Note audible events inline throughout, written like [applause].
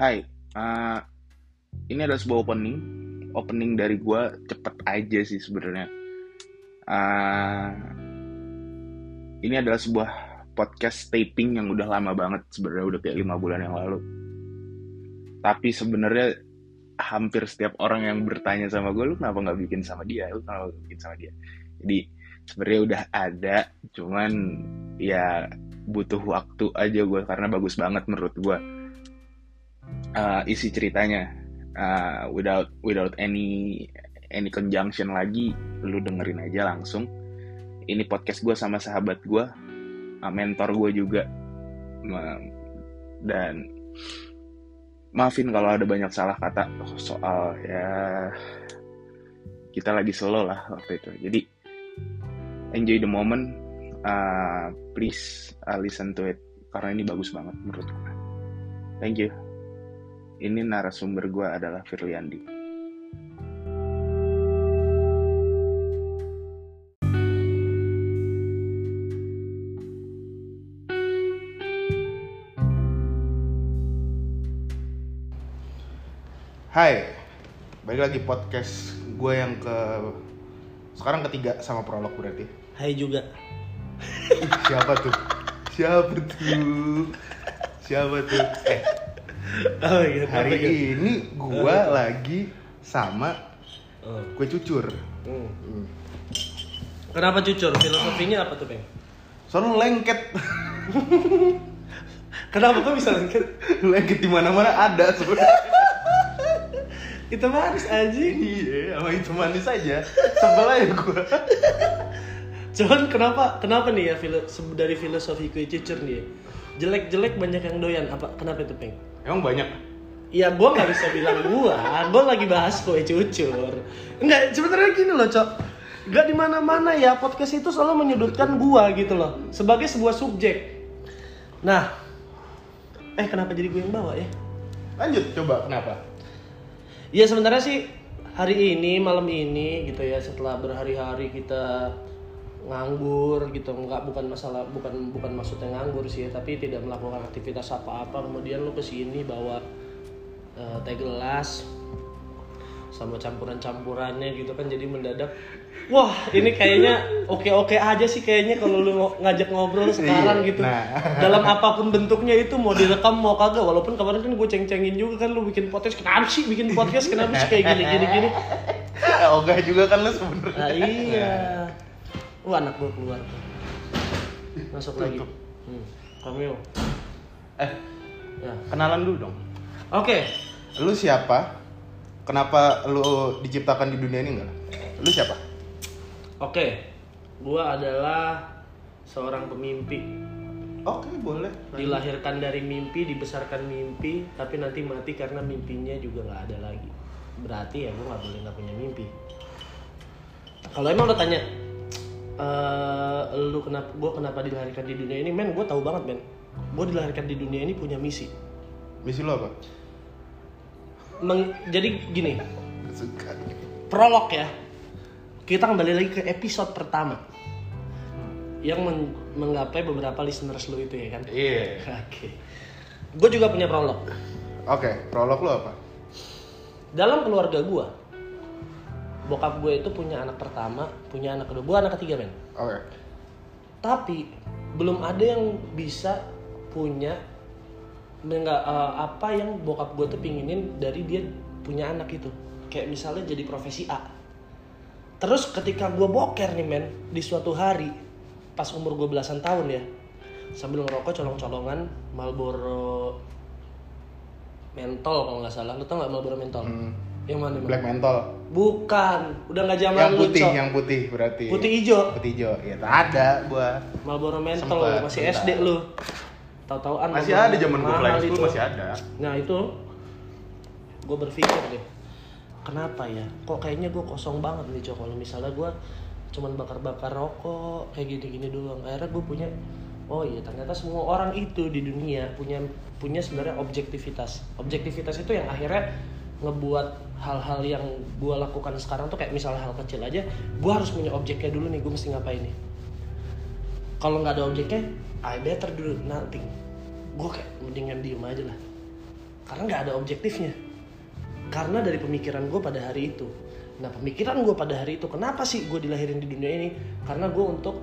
Hai, uh, ini adalah sebuah opening. Opening dari gue cepet aja sih sebenarnya. Uh, ini adalah sebuah podcast taping yang udah lama banget sebenarnya udah kayak lima bulan yang lalu. Tapi sebenarnya hampir setiap orang yang bertanya sama gue, lu kenapa nggak bikin sama dia? Lu kenapa nggak bikin sama dia? Jadi sebenarnya udah ada, cuman ya butuh waktu aja gue karena bagus banget menurut gue uh, isi ceritanya. Uh, without without any any conjunction lagi lu dengerin aja langsung. Ini podcast gue sama sahabat gue uh, mentor gue juga. Dan maafin kalau ada banyak salah kata soal ya kita lagi slow lah waktu itu. Jadi enjoy the moment. Uh, please uh, listen to it. Karena ini bagus banget menurut gue thank you ini narasumber gue adalah Firliandi Hai, balik lagi podcast gue yang ke sekarang ketiga sama prolog berarti. Hai juga. Siapa tuh? Siapa tuh? Siapa tuh? Eh, Oh iya. hari gitu? ini gua lagi sama Oh. kue cucur. Hmm. Hmm. Kenapa jujur? Filosofinya apa tuh, Bang? Soalnya lengket, [laughs] Kenapa kok bisa lengket? lengket di mana-mana ada sebenarnya. Kita manis anjing. Iya, sama itu manis aja. Sebel aja gua. [laughs] Cuman kenapa kenapa nih ya filo, dari filosofi kue cucur nih? ya? Jelek-jelek banyak yang doyan. Apa kenapa itu, Peng? Emang banyak. Ya gua nggak bisa bilang gua, gua lagi bahas kue cucur. Enggak, sebenarnya gini loh, Cok. Gak di mana-mana ya podcast itu selalu menyudutkan gua gitu loh sebagai sebuah subjek. Nah, eh kenapa jadi gue yang bawa ya? Lanjut coba kenapa? Ya sebenarnya sih hari ini malam ini gitu ya setelah berhari-hari kita nganggur gitu. Nggak bukan masalah bukan bukan maksudnya nganggur sih tapi tidak melakukan aktivitas apa-apa. Kemudian lu ke sini bawa eh, teh gelas sama campuran-campurannya gitu kan jadi mendadak. Wah ini kayaknya oke-oke aja sih kayaknya kalau lu ngajak ngobrol sekarang Iya, gitu. nah. [laughs] dalam apa pun bentuknya itu mau direkam mau kagak. Walaupun kemarin kan gue ceng-cengin juga kan lu bikin podcast kenapa sih bikin podcast kenapa sih kayak gini gini gini? [laughs] Ogah juga kan lu sebenarnya. nah, iya wah anak gue keluar masuk lagi hmm. cameo Eh, ya kenalan dulu dong. oke Lu siapa? Kenapa lu diciptakan di dunia ini enggak? Lu siapa? oke gue adalah seorang pemimpi Oke, boleh. dilahirkan dari mimpi dibesarkan mimpi tapi nanti mati karena mimpinya juga nggak ada lagi berarti ya gue nggak boleh nggak punya mimpi kalau emang lo tanya eh lu kenapa gue kenapa dilahirkan di dunia ini? Men gue tahu banget men. Gue dilahirkan di dunia ini punya misi. Misi lu apa? Meng- jadi gini. Suka. prolog ya. Kita kembali lagi ke episode pertama. Yang men- menggapai beberapa listeners lu itu ya kan? Iya. [laughs] oke. Gue juga punya prolog. Oke, prolog lu apa? dalam keluarga gue bokap gue itu punya anak pertama punya anak kedua. Gue anak ketiga men. Oke. tapi belum ada yang bisa punya enggak eh, apa yang bokap gue tuh pinginin dari dia punya anak itu. Kayak misalnya jadi profesi A. Terus ketika gue boker nih men di suatu hari pas umur gue belasan tahun ya sambil ngerokok colong-colongan Marlboro mentol kalau nggak salah. Lu tau nggak Marlboro mentol Hmm. Yang mana? Black mental. bukan udah nggak zaman Yang putih, Cok. yang putih berarti. putih hijau Putih hijau. Ya, ada gua. Marlboro mentol Sempet, masih bentar. SD lu tahu-tauan Masih ada zaman gua flying school itu. masih ada. nah itu gue berpikir deh kenapa ya kok kayaknya gue kosong banget nih cok kalau misalnya gue cuman bakar-bakar rokok kayak gini-gini doang akhirnya gue punya oh iya ternyata semua orang itu di dunia punya punya sebenarnya objektivitas objektivitas itu yang akhirnya ngebuat hal-hal yang gue lakukan sekarang tuh kayak misalnya hal kecil aja gue harus punya objeknya dulu nih gue mesti ngapain nih? Kalau nggak ada objeknya I better do nothing. Gue kayak mendingan diem aja lah. Karena nggak ada objektifnya. Karena dari pemikiran gue pada hari itu. Nah pemikiran gue pada hari itu kenapa sih gue dilahirin di dunia ini? Karena gue untuk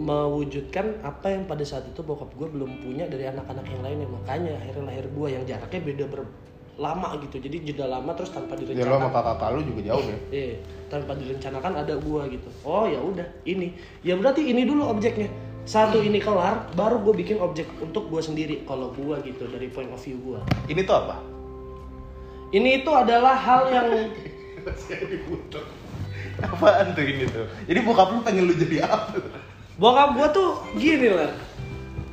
mewujudkan apa yang pada saat itu bokap gue belum punya dari anak-anak yang lainnya makanya akhirnya lahir gue yang jaraknya beda ber- lama gitu jadi jeda lama terus tanpa Ya lo sama direncanakan kakak lu juga jauh ya. Iya, tanpa direncanakan ada gua gitu. Oh ya udah, ini. Ya berarti ini dulu objeknya. Satu ini kelar, baru gue bikin objek untuk gua sendiri. Kalau gua gitu dari point of view gua. Ini tuh apa? Ini itu adalah hal yang Apaan tuh ini tuh? Jadi bokap lu pengen lu jadi apa? bokap gua tuh gini lah.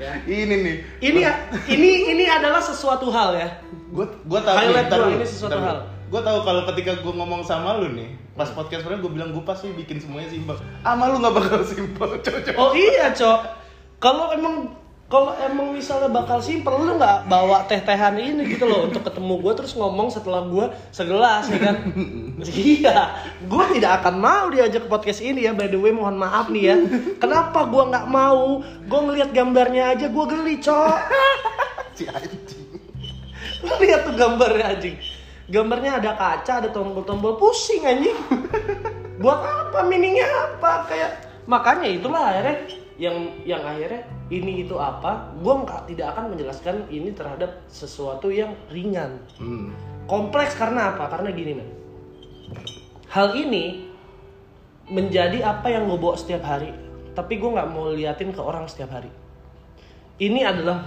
Ya. Ini nih. Ini ini ini adalah sesuatu hal ya. gue gue tahu Highlight dulu, ini sesuatu hal. Gue tahu kalau ketika gue ngomong sama lu nih, pas podcast pernah gue bilang gue pasti bikin semuanya simpel. Ama lu nggak bakal [laughs] simpel, cocok. Oh iya, Cok. Kalau emang kalau emang misalnya bakal simpel lu nggak bawa teh-tehan ini gitu loh untuk ketemu gue terus ngomong setelah gue segelas ya kan? [laughs] Iya. Gue tidak akan mau diajak ke podcast ini ya by the way mohon maaf nih ya. Kenapa gue nggak mau? Gue ngelihat gambarnya aja gue geli cok. [laughs] Si anjing. lu lihat tuh gambarnya anjing. Gambarnya ada kaca ada tombol-tombol pusing anjing. Buat apa? Meaningnya apa? Kayak makanya itulah akhirnya yang yang akhirnya ini itu apa gue nggak tidak akan menjelaskan ini terhadap sesuatu yang ringan. Hmm. kompleks karena apa? Karena gini men hal ini menjadi apa yang gue bawa setiap hari tapi gue nggak mau liatin ke orang setiap hari. Ini adalah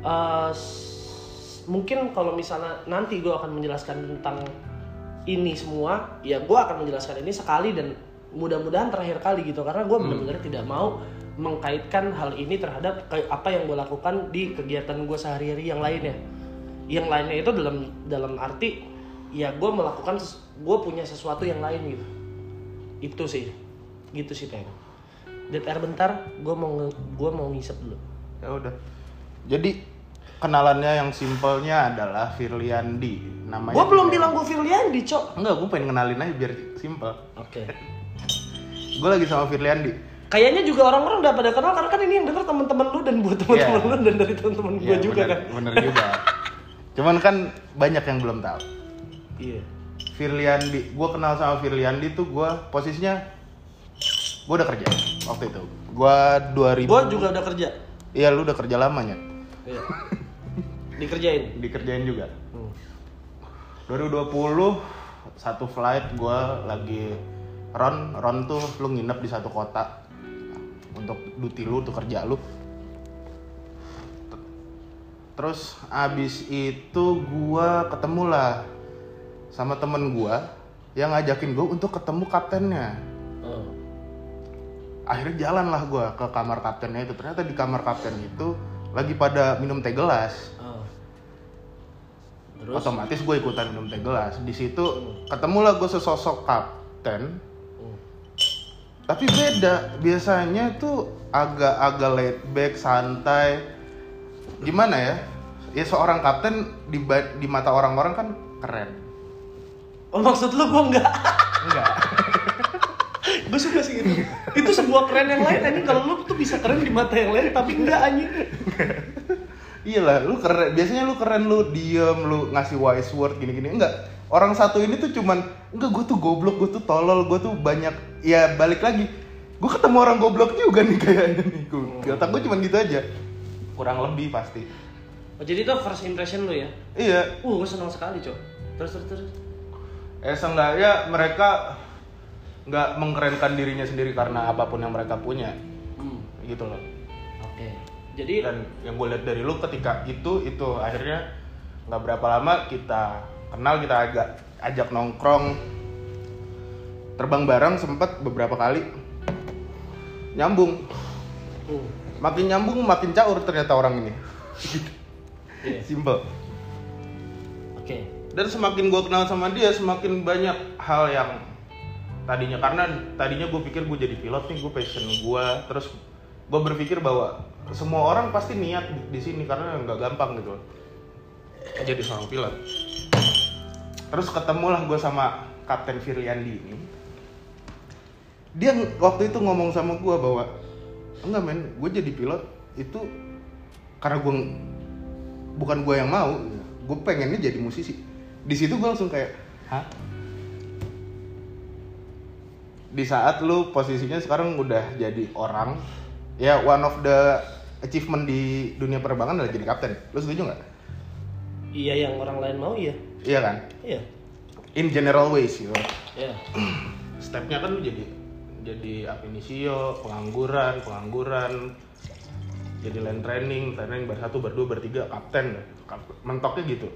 uh, mungkin kalau misalnya nanti gue akan menjelaskan tentang ini semua ya gue akan menjelaskan ini sekali dan mudah-mudahan terakhir kali gitu karena gue benar-benar tidak mau mengkaitkan hal ini terhadap apa yang gue lakukan di kegiatan gue sehari-hari yang lainnya yang lainnya itu dalam dalam arti ya gue melakukan gue punya sesuatu yang lain gitu itu sih gitu sih Teng dead air bentar gue mau gue mau ngisep dulu Ya udah. Jadi kenalannya yang simpelnya adalah Firliandi. Namanya. gue belum bilang gue Firliandi cok Enggak, gue pengen kenalin aja biar simpel. oke Gue lagi sama Firliandi. Kayaknya juga orang-orang udah pada kenal karena kan ini yang denger teman-teman lu dan buat teman-teman Iya. lu dan dari teman-teman gue Iya, juga bener, kan Bener juga. Cuman kan banyak yang belum tahu. iya Firliandi, gue kenal sama Firliandi tuh gue posisinya gue udah kerja waktu itu. Gue 2000. gue juga udah kerja Iya, lu udah kerja lamanya. iya dikerjain Dikerjain juga. Hmm. 2020 satu flight gue lagi ron ron tuh lu nginep di satu kota untuk duty lu untuk kerja lu. Terus abis itu gue ketemu lah sama temen gue yang ngajakin gue untuk ketemu kaptennya. Oh. akhirnya jalan lah gue ke kamar kaptennya itu. Ternyata di kamar kapten itu lagi pada minum teh gelas. Oh. terus? Otomatis gue ikutan minum teh gelas. Di situ ketemulah gue sesosok kapten. Hmm. Tapi beda. Biasanya tuh agak-agak laid back santai. Gimana ya? Ya seorang kapten di di mata orang-orang kan keren. Oh maksud lu gue enggak? Enggak. [laughs] Gue suka sih itu itu sebuah keren yang lain anjing. Kalau lu tuh bisa keren di mata yang lain tapi enggak anjing. Iyalah lu keren. Biasanya lu keren lu diem lu ngasih wise word gini-gini. Enggak orang satu ini tuh cuman enggak gue tuh goblok gue tuh tolol gue tuh banyak. Ya balik lagi. Gue ketemu orang goblok juga nih [laughs] kayaknya nih gue di otak gue cuman gitu aja. Kurang lebih pasti. Oh, jadi itu first impression lu ya? Iya. Uh gue senang sekali cok. Terus terus terus. Eh seenggaknya mereka nggak mengkerenkan dirinya sendiri karena apa pun yang mereka punya. Hmm. gitu loh. Oke. Jadi dan yang gue lihat dari lu ketika itu itu akhirnya nggak berapa lama kita kenal kita agak ajak nongkrong. Terbang bareng sempet beberapa kali. Nyambung. Makin nyambung makin caur ternyata orang ini. Iya. simple. Oke. Dan semakin gue kenal sama dia semakin banyak hal yang tadinya karena tadinya gue pikir gue jadi pilot nih gue passion gue terus gue berpikir bahwa semua orang pasti niat di, di sini karena nggak gampang gitu. Jadi seorang pilot terus ketemulah gue sama Kapten Firliandi ini. Dia waktu itu ngomong sama gue bahwa enggak men gue jadi pilot itu karena gue bukan gue yang mau gue pengennya jadi musisi. Di situ gue langsung kayak hah? Di saat lu posisinya sekarang udah jadi orang ya one of the achievement di dunia penerbangan adalah jadi kapten. Lu setuju nggak? Iya yang orang lain mau iya iya kan? Iya. In general ways gitu iya. [clears throat] Stepnya kan lu jadi jadi ab initio pengangguran pengangguran jadi land training training bar satu bar dua bar tiga kapten. Kap- mentoknya gitu.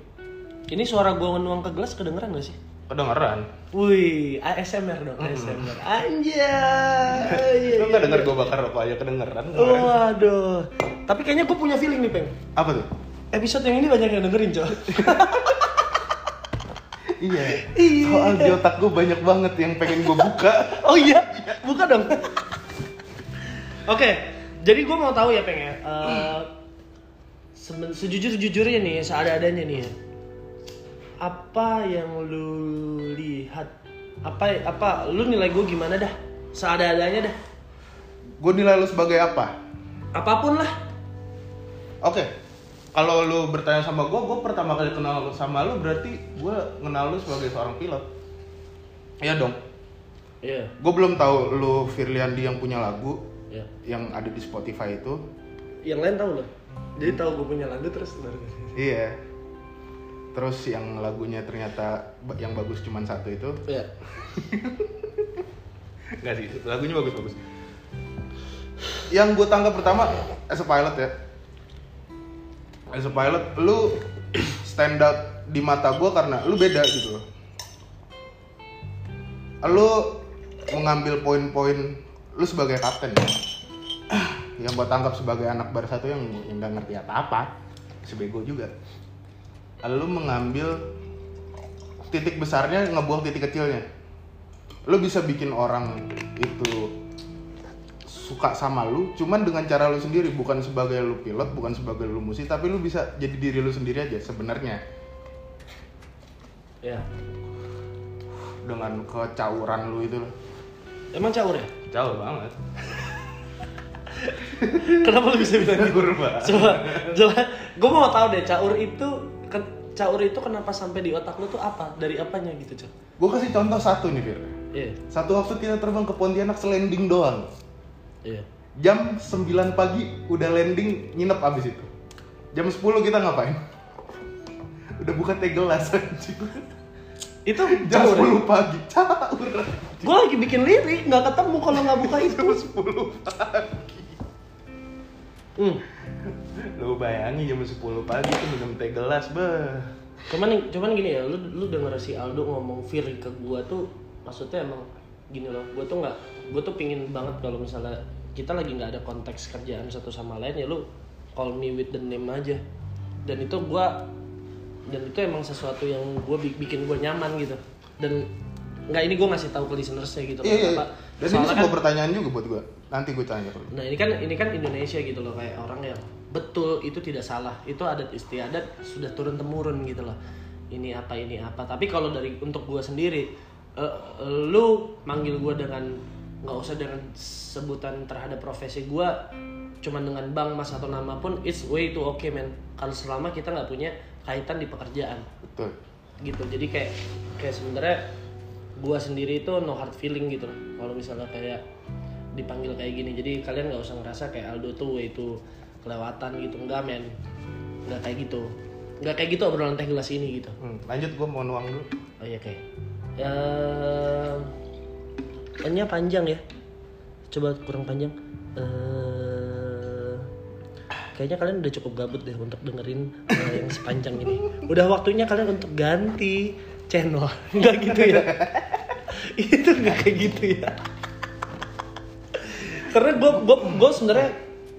Ini suara gua nuang ke gelas kedengeran gak sih? Kedengeran. Wih, ASMR dong, ASMR. Anjay. lu nggak denger gue bakar rokok aja kedengeran Waduh. Tapi kayaknya gue punya feeling nih, Peng. apa tuh? Episode yang ini banyak yang dengerin, coy. [laughs] iya Iya. soal di otak gue banyak banget yang pengen gue buka [laughs] oh iya, buka dong. Oke, jadi gue mau tahu ya, Peng ya. Eh, seben- sejujur-jujurnya nih, seada-adanya nih ya. Apa yang lu lihat? Apa apa lu nilai gue gimana dah? Seada-adanya dah. gue nilai lu sebagai apa Apa pun lah. oke kalau lu bertanya sama gue gue pertama kali kenal sama lu berarti gue kenal lu sebagai seorang pilot Iya dong Iya, gue belum tahu lu Firliandi yang punya lagu iya. yang ada di Spotify itu Yang lain tahu loh. Jadi tahu gue punya lagu terus iya terus yang lagunya ternyata yang bagus cuman satu itu Iya. Enggak sih, lagunya bagus-bagus. Yang gue tangkap pertama as a pilot ya. As a pilot, lu stand out di mata gue karena lu beda gitu loh. Lu mengambil poin-poin lu sebagai kapten ya. Yang gue tangkap sebagai anak bar satu yang yang nggak ngerti apa-apa, sebego juga. Lu mengambil titik besarnya ngebuang titik kecilnya lu bisa bikin orang itu suka sama lu cuman dengan cara lu sendiri bukan sebagai lu pilot bukan sebagai lu musisi tapi lu bisa jadi diri lu sendiri aja sebenarnya Iya. dengan kecauran lu itu Emang caur ya? caur banget [laughs] Kenapa lu bisa bilang gitu? Coba, coba. Gue mau tahu deh caur itu caur itu kenapa sampai di otak lu tuh apa? Dari apanya gitu, Cok? gue kasih contoh satu nih Fir Iya. satu waktu kita terbang ke Pontianak selending doang Iya. jam 9 pagi udah landing nginep abis itu jam 10 kita ngapain [laughs] udah buka teh gelas anjing. Itu [laughs] jam caur. 10 pagi caur Gue lagi bikin lirik, nggak ketemu kalau nggak buka [laughs] itu. jam 10 pagi Hmm. lu bayangin jam 10 pagi tuh minum teh gelas beh Cuman cuman gini ya, lu lu denger si Aldo ngomong Fir ke gua tuh maksudnya emang gini loh, gua tuh nggak, gua tuh pingin banget kalau misalnya kita lagi nggak ada konteks kerjaan satu sama lain ya lu call me with the name aja. Dan itu gua dan itu emang sesuatu yang gua bi- bikin gua nyaman gitu. Dan nggak ini gua ngasih tahu ke listenersnya gitu iya iya Kenapa? dan ini sebuah kan- pertanyaan juga buat gua nanti gua tanya Nah ini kan ini kan Indonesia gitu loh kayak orang yang betul itu tidak salah itu adat istiadat sudah turun temurun gitu loh ini apa ini apa tapi kalau dari untuk gua sendiri eh, lu manggil gua dengan nggak usah dengan sebutan terhadap profesi gua cuman dengan bang mas atau nama pun it's way to okay man. Kalau selama kita nggak punya kaitan di pekerjaan. Betul. Gitu. Jadi kayak kayak sebenarnya gua sendiri itu no hard feeling gitu loh. Kalau misalnya kayak dipanggil kayak gini. Jadi kalian nggak usah ngerasa kayak Aldo tuh "Wah, itu kelewatan gitu. Enggak men nggak kayak gitu. Nggak kayak gitu obrolan teh gelas ini gitu. Hmm, lanjut gua mau nuang dulu. Oh iya kayak Ehm, panjang ya. Coba kurang panjang. Eh, kayaknya kalian udah cukup gabut deh untuk dengerin eh, yang sepanjang ini. Udah waktunya kalian untuk ganti channel. [laughs] Nggak gitu ya? Itu nggak kayak gitu ya? Karena gue gue gue sebenarnya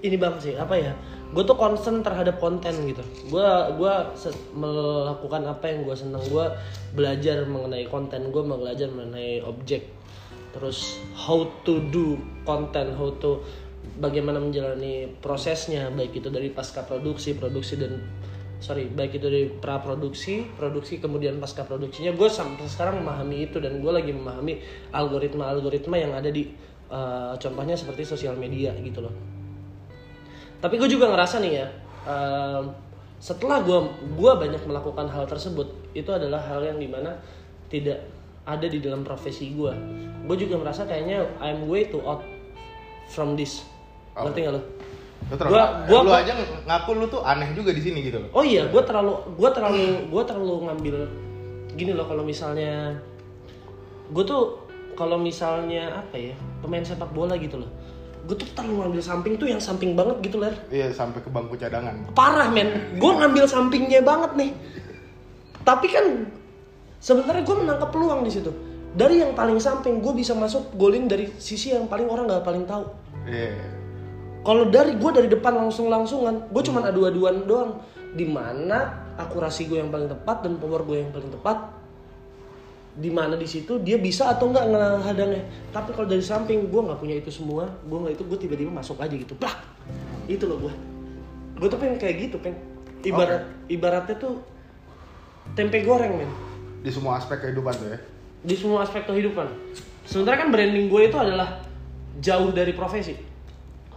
ini banget sih apa ya gue tuh concern terhadap konten gitu. Gue gua melakukan apa yang gue seneng gue belajar mengenai konten. Gue belajar mengenai objek. Terus how to do konten how to bagaimana menjalani prosesnya baik itu dari pasca produksi produksi dan sorry baik itu dari pra produksi produksi kemudian pasca produksinya. Gue sampai sekarang memahami itu dan gue lagi memahami algoritma algoritma yang ada di eh, contohnya seperti sosial media gitu loh tapi gue juga ngerasa nih ya eh, setelah gue gua banyak melakukan hal tersebut itu adalah hal yang di mana tidak ada di dalam profesi gue gue juga merasa kayaknya I'm way too out from this. Oh. ngerti gak lo Gua- gua- lu aja ngaku lu tuh aneh juga di sini gitu oh iya gue terlalu gue terlalu gue terlalu ngambil gini loh kalau misalnya gue tuh kalau misalnya apa ya pemain sepak bola gitu loh gue tuh terlalu ngambil samping tuh yang samping banget gitu ler. Iya sampai ke bangku cadangan. parah men. Gue ngambil sampingnya banget nih. Tapi kan sebenarnya gue menangkap peluang di situ. Dari yang paling samping gue bisa masuk golin dari sisi yang paling orang nggak paling tahu. Iya. kalau dari gue dari depan langsung langsungan gue cuman adu-aduan doang. Di mana akurasi gue yang paling tepat dan power gue yang paling tepat di mana di situ dia bisa atau enggak ngehadangnya. Tapi kalau dari samping gue nggak punya itu semua. Gue nggak itu gue tiba-tiba masuk aja gitu. Bah itu loh gue gue tuh pengen kayak gitu pengen ibarat ibaratnya tuh tempe goreng men. Di semua aspek kehidupan tuh ya. di semua aspek kehidupan. Sementara kan branding gue itu adalah jauh dari profesi.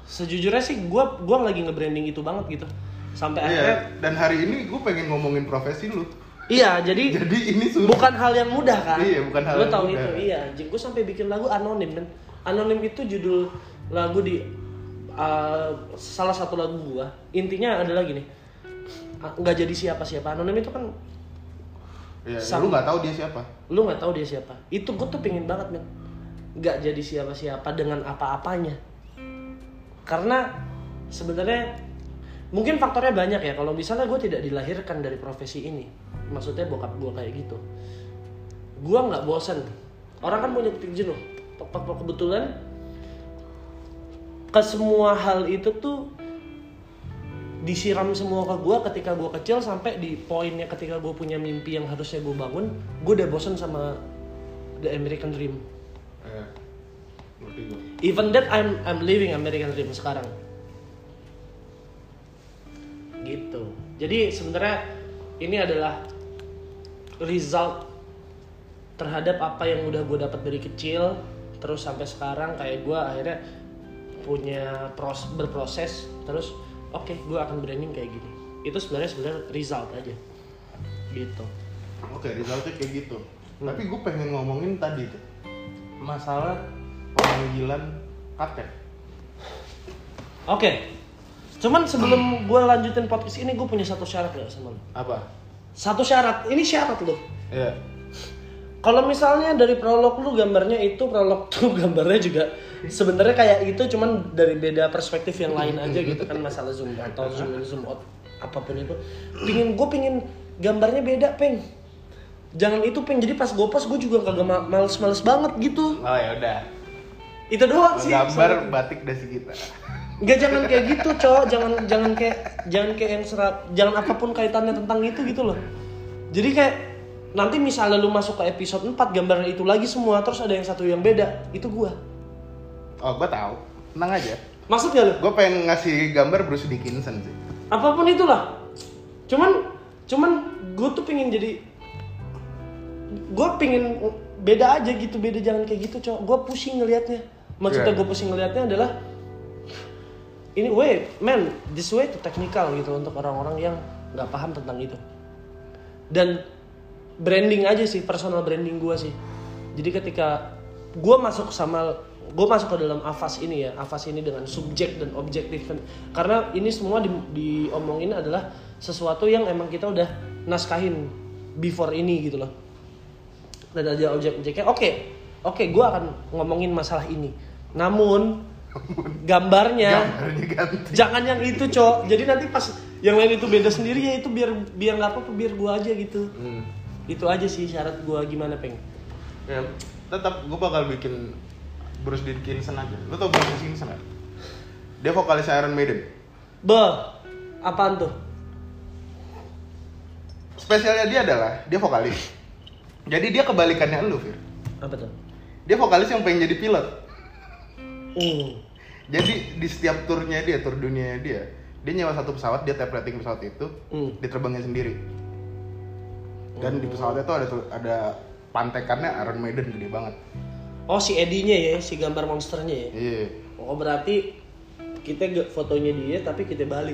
Sejujurnya sih gue gua lagi nge-branding itu banget gitu. Sampai akhirnya Iya. Dan hari ini gue pengen ngomongin profesi lu. Iya jadi [laughs] Jadi ini suruh. bukan hal yang mudah kan Iya, bukan hal lo yang tahu mudah. itu iya anjing gue sampai bikin lagu anonim kan anonim itu judul lagu di uh, salah satu lagu gue intinya adalah gini nggak jadi siapa siapa anonim itu kan Iya. Lu nggak tahu dia siapa. lu nggak tahu dia siapa itu gue tuh pengen banget men nggak jadi siapa-siapa dengan apa-apanya karena sebenarnya mungkin faktornya banyak ya. Kalau misalnya gue tidak dilahirkan dari profesi ini maksudnya bokap gue kayak gitu gue nggak bosan orang kan punya titik jenuh. Kebetulan ke semua hal itu tuh disiram semua ke gue ketika gue kecil sampai di poinnya ketika gue punya mimpi yang harusnya gue bangun gue udah bosen sama the American Dream. Iya. Even that I'm I'm living American Dream sekarang jadi sebenarnya ini adalah result terhadap apa yang udah gue dapat dari kecil terus sampai sekarang kayak gue akhirnya punya pros berproses terus oke gue akan branding kayak gini itu sebenarnya sebenarnya result aja gitu Oke, resultnya kayak gitu. Hmm. Tapi gue pengen ngomongin tadi tuh masalah pemanggilan kakek. oke cuman sebelum gue lanjutin podcast ini gue punya satu syarat gak sama lo Apa? satu syarat ini syarat loh Iya. Kalau misalnya dari prolog lu gambarnya itu prolog [laughs] tuh gambarnya juga sebenarnya kayak itu cuman dari beda perspektif yang lain aja gitu kan masalah zoom atau zoom in zoom out apa pun itu. Pingin gue pingin gambarnya beda peng. Jangan itu peng jadi pas gue post gue juga kagak ma- males-males banget gitu. Oh ya udah. Itu doang sih. Gambar batik dasi kita. Enggak jangan kayak gitu, cowok. Jangan jangan kayak jangan kayak yang serap, jangan apa pun kaitannya tentang itu gitu loh. Jadi kayak nanti misalnya lu masuk ke episode 4 gambarnya itu lagi semua terus ada yang satu yang beda, itu gua. Oh, gue tahu. Tenang aja. Maksud gak lu? Gue pengen ngasih gambar Bruce Dickinson sih. Apa pun itulah. Cuman cuman gue tuh pengen jadi gue pengen beda aja gitu beda jangan kayak gitu cowok gue pusing ngelihatnya maksudnya Iya. gue pusing ngelihatnya adalah ini way man this way to technical gitu untuk orang-orang yang nggak paham tentang itu. Dan branding aja sih personal branding gue sih. Jadi ketika gue masuk sama gue masuk ke dalam afas ini ya afas ini dengan subjek dan objektif. Karena ini semua di, diomongin adalah sesuatu yang emang kita udah naskahin before ini gitu loh. Dan ada objek-objeknya oke oke gue akan ngomongin masalah ini. Namun gambarnya Gambarnya ganti. jangan yang itu cok jadi nanti pas yang lain itu beda sendiri ya itu biar biar nggak apa-apa biar gue aja gitu Hmm. itu aja sih syarat gue gimana peng Ya, tetap gue bakal bikin Bruce Dickinson aja. Lo tau Bruce Dickinson gak? Dia vokalis Iron Maiden. be apaan tuh Spesialnya dia adalah dia vokalis. Jadi dia kebalikannya lu, Fir. apa tuh Dia vokalis yang pengen jadi pilot. hmm. Jadi di setiap turnya dia, tur dunia dia, dia nyewa satu pesawat, dia tap rating pesawat itu, Hmm. diterbangin sendiri. Dan di pesawatnya tuh ada ada pantekannya Iron Maiden gede banget. oh si Edinya ya si gambar monsternya ya Iya. oh berarti kita gak fotonya dia tapi kita balik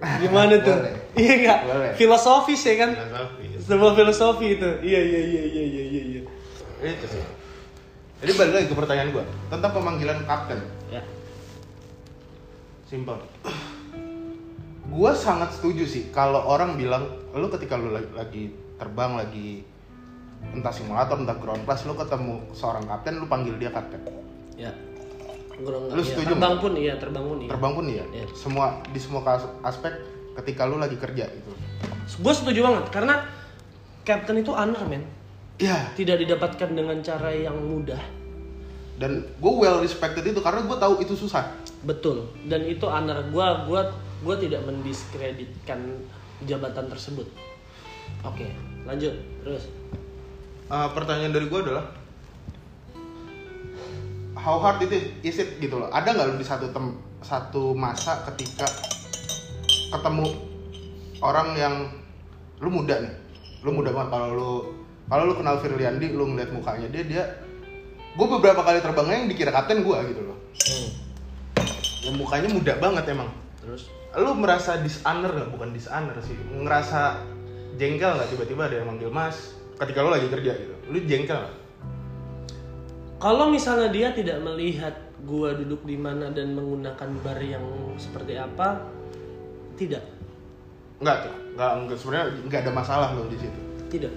Gimana tuh? Boleh. Iya nggak? Boleh. Filosofis ya kan? Filosofi. Sebuah filosofi itu. Iya iya iya iya iya iya. iya. Itu sih. Jadi balik lagi ke pertanyaan gue tentang pemanggilan kapten. Ya. Simpel. Gue sangat setuju sih kalau orang bilang lu ketika lu lagi, lagi terbang lagi entah simulator entah ground class lu ketemu seorang kapten lu panggil dia kapten. Ya. Lu iya. setuju Terbang pun iya, terbang pun iya. Terbang pun ya. Iya. Semua di semua aspek ketika lu lagi kerja itu. Gue setuju banget karena captain itu honor men. Iya. Tidak didapatkan dengan cara yang mudah. Dan gue well respected itu karena gue tahu itu susah. Betul. Dan itu honor gue. Gue gue tidak mendiskreditkan jabatan tersebut. Oke, lanjut terus. Uh, pertanyaan dari gue adalah how hard it is, it gitu loh ada nggak lu di satu tem satu masa ketika ketemu orang yang lu muda nih lu muda banget kalau lu kalau lu kenal Firliandi lu ngeliat mukanya dia dia gue beberapa kali terbangnya yang dikira kapten gue gitu loh. Hmm. yang mukanya muda banget emang. Terus? Lu merasa dishonor nggak? Bukan dishonor sih. Ngerasa jengkel nggak? Tiba-tiba ada yang manggil mas ketika lu lagi kerja gitu. Lu jengkel nggak? Kalau misalnya dia tidak melihat gua duduk di mana dan menggunakan bar yang seperti apa, tidak, Enggak tuh, enggak, enggak sebenarnya enggak ada masalah loh di situ. tidak.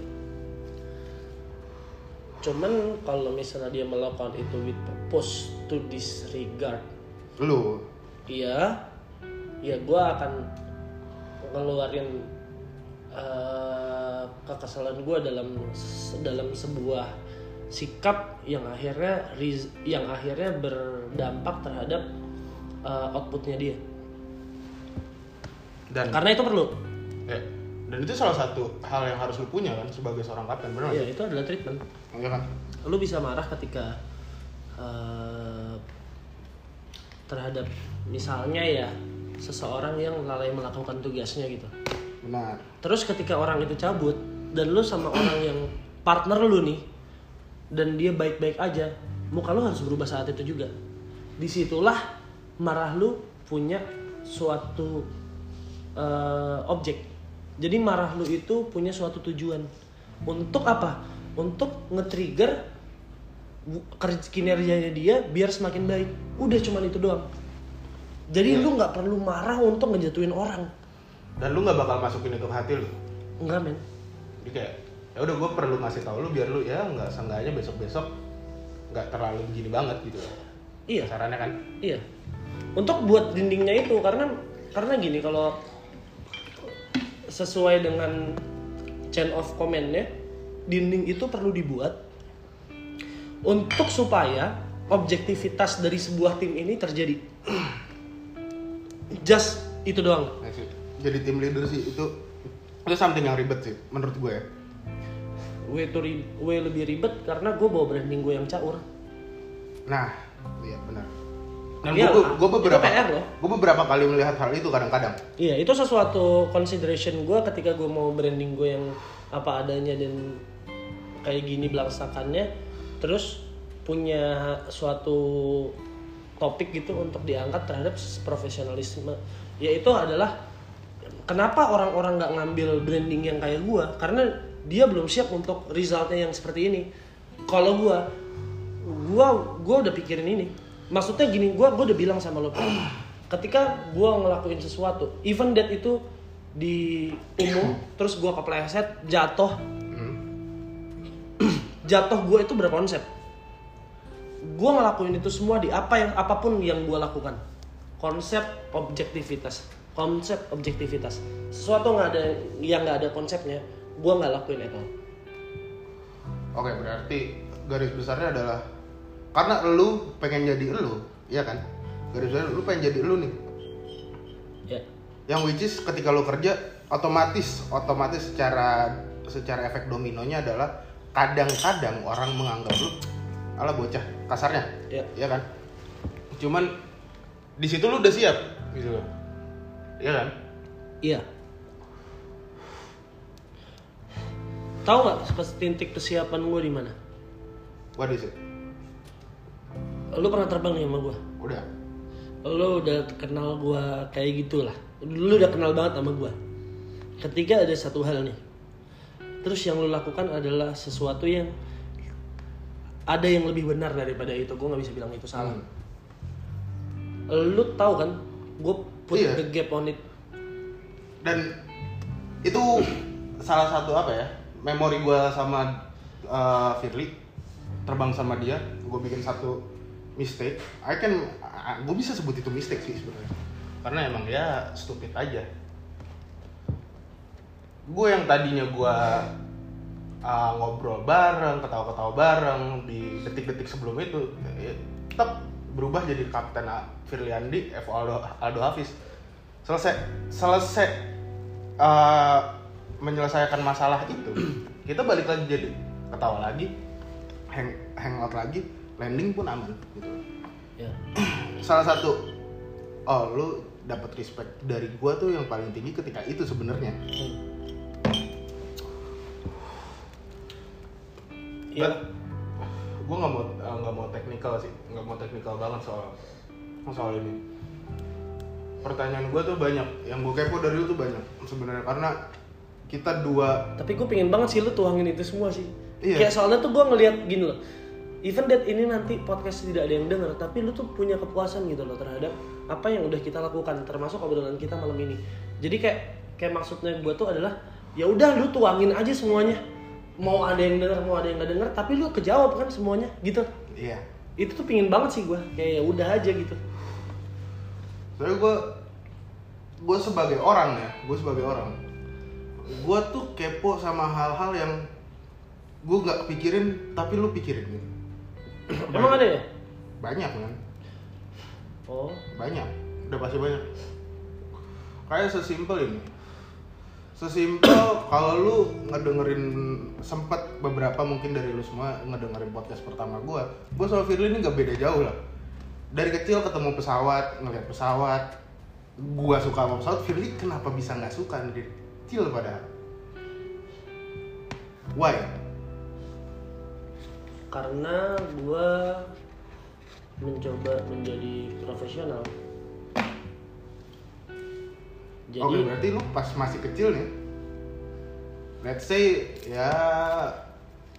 Cuman kalau misalnya dia melakukan itu with purpose to disregard, Lu, iya, ya gua akan ngeluarin eh, kekesalan gua dalam dalam sebuah sikap yang akhirnya yang akhirnya berdampak terhadap eh, outputnya dia. dan Karena itu perlu. eh, dan itu salah satu hal yang harus lu punya kan sebagai seorang kapten, benar Iya, itu adalah treatment. Iya kan? Lu bisa marah ketika eh, terhadap misalnya ya seseorang yang lalai melakukan tugasnya gitu. Benar. Terus ketika orang itu cabut dan lu sama orang yang partner lu nih dan dia baik-baik aja, muka lu harus berubah saat itu juga. Di situlah marah lu punya suatu eh, objek. Jadi marah lu itu punya suatu tujuan. Untuk apa? Untuk nge-trigger kinerjanya dia biar semakin baik. Udah cuman itu doang. Jadi Iya. lu nggak perlu marah untuk ngejatuhin orang. Dan lu nggak bakal masukin itu ke hati lu. Enggak men. Jadi kayak ya udah gue perlu ngasih tahu lu biar lu ya nggak seenggaknya besok-besok nggak terlalu begini banget gitu. Iya. Sarannya kan? Iya. Untuk buat dindingnya itu karena karena gini kalau sesuai dengan chain of command-nya dinding itu perlu dibuat untuk supaya objektivitas dari sebuah tim ini terjadi. [clears throat] Just itu doang. Sih, Jadi tim leader sih itu itu something yang ribet sih menurut gue ya. To ri- way lebih ribet karena gue bawa branding gue yang caur. Nah, iya benar. Dan Iya, gue, gue beberapa PR loh. gue beberapa kali melihat hal itu kadang-kadang. Iya, itu sesuatu consideration gue ketika gue mau branding gue yang apa adanya dan kayak gini belangsakannya, terus punya suatu topik gitu untuk diangkat terhadap profesionalisme. Yaitu adalah kenapa orang-orang nggak ngambil branding yang kayak gue? Karena dia belum siap untuk resultnya yang seperti ini. Kalau gue, gue gue udah pikirin ini. Maksudnya gini, gue gue udah bilang sama lo, ketika gue ngelakuin sesuatu, even that itu di umum, terus gue kepleset, jatuh, [clears throat] jatuh gue itu berkonsep. Gue ngelakuin itu semua di apa yang apa pun yang gue lakukan. Konsep objektivitas, konsep objektivitas. Sesuatu nggak ada yang nggak ada konsepnya, gue nggak lakuin itu. Oke, berarti garis besarnya adalah karena lu pengen jadi lu, iya kan? Garis besarnya lu pengen jadi lu nih. Ya, Yang which is ketika lu kerja otomatis otomatis secara secara efek dominonya adalah kadang-kadang orang menganggap lu ala bocah kasarnya. ya. Iya kan? Cuman di situ lu udah siap gitu loh. Iya kan? Iya. Tahu nggak pas titik kesiapan gue di mana? What is it? Lu pernah terbang nih sama gue? Udah. Lu udah kenal gue kayak gitulah. lu udah kenal banget sama gue ketika ada satu hal nih terus yang lu lakukan adalah sesuatu yang ada yang lebih benar daripada itu gue nggak bisa bilang itu salah lu tahu kan gue put Iya. the gap on it dan itu salah satu apa ya memori gue sama uh, Firly terbang sama dia gue bikin satu mistake. I can gue bisa sebut itu mistake sih sebenarnya. Karena emang ya stupid aja. Gue yang tadinya gue uh, ngobrol bareng ketawa-ketawa bareng di detik-detik sebelum itu ya, tetap berubah jadi kapten Firliandi F Aldo, Aldo Hafiz. Selesai selesai uh, menyelesaikan masalah itu kita balik lagi jadi ketawa lagi hang hangout lagi landing pun aman gitu. Ya. [clears throat] Salah satu oh lu dapat respect dari gua tuh yang paling tinggi ketika itu sebenarnya. Iya. gue nggak mau eh, nggak mau teknikal sih nggak mau teknikal banget soal soal ini. Pertanyaan gue tuh banyak yang gue kepo dari lu tuh banyak sebenarnya karena kita dua tapi gue pengen banget sih lu tuangin itu semua sih. Iya. kayak soalnya tuh gue ngelihat gini loh even that ini nanti podcast tidak ada yang denger tapi lu tuh punya kepuasan gitu loh terhadap apa yang udah kita lakukan termasuk obrolan kita malam ini. Jadi kayak kayak maksudnya gue tuh adalah ya udah lu tuangin aja semuanya. Mau ada yang denger mau ada yang nggak denger tapi lu kejawab kan semuanya gitu. Iya. Itu tuh pingin banget sih gue kayak ya udah aja gitu. Soalnya gue gue sebagai orang ya, gue sebagai orang, gue tuh kepo sama hal-hal yang gue nggak pikirin tapi lu pikirin gitu. Emang ada ya Banyak kan, oh banyak, udah pasti banyak. Kayak sesimpel ini, sesimpel kalau lu ngedengerin sempet beberapa mungkin dari lu semua ngedengerin podcast pertama gue, gue sama Firly ini nggak beda jauh lah. Dari kecil ketemu pesawat, ngeliat pesawat, gua suka sama pesawat, Firly kenapa bisa nggak suka dari kecil padahal? Why? Karena gue mencoba menjadi profesional jadi Oke berarti lu pas masih kecil nih, let's say ya,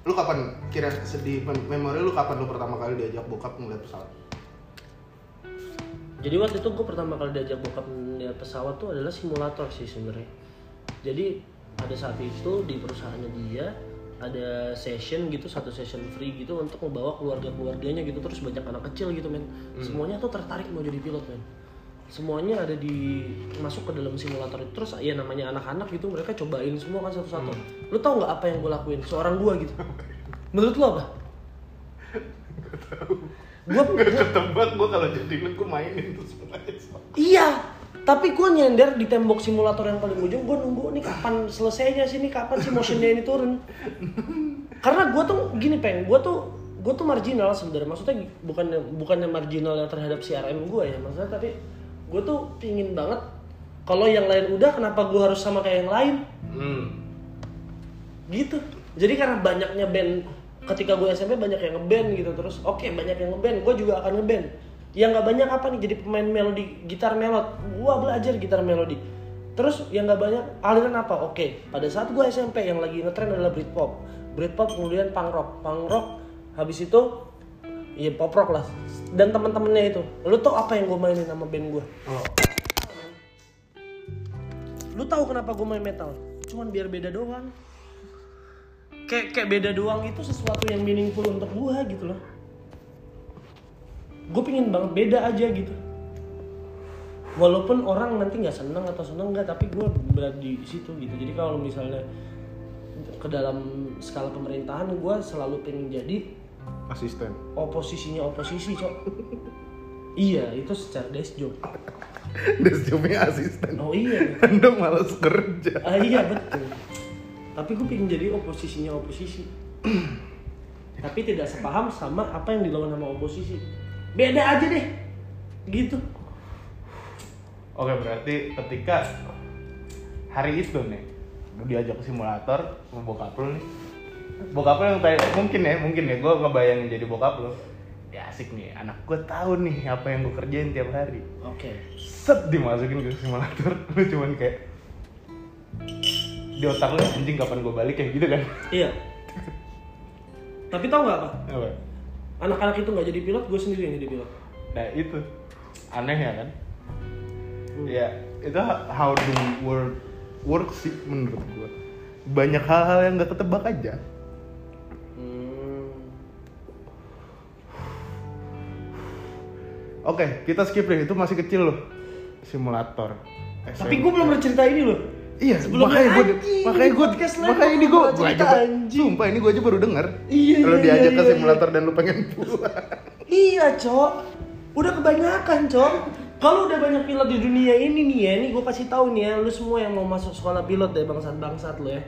lu kapan kira sedih memori lu kapan lu pertama kali diajak bokap ngeliat pesawat? jadi waktu itu gue pertama kali diajak bokap melihat pesawat tuh adalah simulator sih sebenarnya jadi pada saat itu di perusahaannya dia ada session gitu satu session free gitu untuk membawa keluarga keluarganya gitu. Terus banyak anak kecil gitu men. Semuanya tuh tertarik mau jadi pilot men. Semuanya ada di masuk ke dalam simulator itu. Terus ya namanya anak-anak gitu mereka cobain semua kan satu-satu. Lu tau nggak apa yang gue lakuin? Seorang gua gitu. [laughs] Menurut lu apa? Gua Ketebak gua kalau jadi lu gua mainin tuh semuanya. Iya, tapi gue nyender di tembok simulator yang paling ujung. Gue nunggu nih kapan selesainya sih nih, kapan sih motionnya ini turun. Karena gue tuh gini peng, gue tuh gue tuh marginal sebenarnya. Maksudnya bukan bukannya marginal terhadap CRM gue ya, maksudnya tapi gue tuh pingin banget kalau yang lain udah kenapa gue harus sama kayak yang lain Hmm. gitu jadi karena banyaknya band ketika gue SMP banyak yang ngeband gitu terus oke banyak yang ngeband gue juga akan ngeband yang nggak banyak apa nih jadi pemain melodi gitar melod. Gue belajar gitar melodi. Terus yang nggak banyak aliran apa? Oke pada saat gue SMP yang lagi ngetren adalah Britpop. Britpop kemudian punk rock. Punk rock habis itu ya pop rock lah. Dan teman-temannya itu. Lu tau apa yang gue mainin sama band gue Oh. lu tahu kenapa gue main metal? Cuman biar beda doang. Kayak kayak beda doang itu sesuatu yang meaningful untuk gue gitu loh gue pingin banget beda aja gitu walaupun orang nanti nggak seneng atau seneng nggak tapi gue berada di situ gitu jadi kalau misalnya ke dalam skala pemerintahan gue selalu pengen jadi Asisten. oposisinya oposisi cok iya itu secara desk job Desjobnya asisten. oh iya Anda malas kerja. Ah iya betul. Tapi gue pengen jadi oposisinya oposisi. [clears throat] Tapi tidak sepaham sama apa yang dilakukan sama oposisi. Beda aja deh. Gitu. Oke berarti ketika hari itu nih lu diajak ke simulator sama bokap lu nih bokap lu yang tadi mungkin ya mungkin ya gue ngebayangin jadi bokap lu ya asik nih anak gue tahu nih apa yang gue kerjain tiap hari Oke. set dimasukin ke simulator [laughs] lu cuman kayak di otak lu anjing kapan gue balik kayak gitu kan Iya. [laughs] Tapi tau nggak apa? apa Anak-anak itu nggak jadi pilot, gue sendiri yang jadi pilot. nah itu aneh ya kan Hmm. ya itu how the world works sih menurut gue banyak hal-hal yang gak ketebak aja Hmm. oke kita skip deh itu masih kecil loh simulator Tapi gue belum bercerita ini loh. Iya, Sebelumnya makanya gue makanya gue makanya ini gue gue aja anjing. sumpah ini gue aja baru denger Iya, kalau iya, diajak iya, ke iya, simulator dan lu pengen pulang Iya, Cok. Udah kebanyakan, Cok. Kalau udah banyak pilot di dunia ini nih ya, ini gue kasih tahu nih ya, lu semua yang mau masuk sekolah pilot deh bangsat-bangsat lu ya.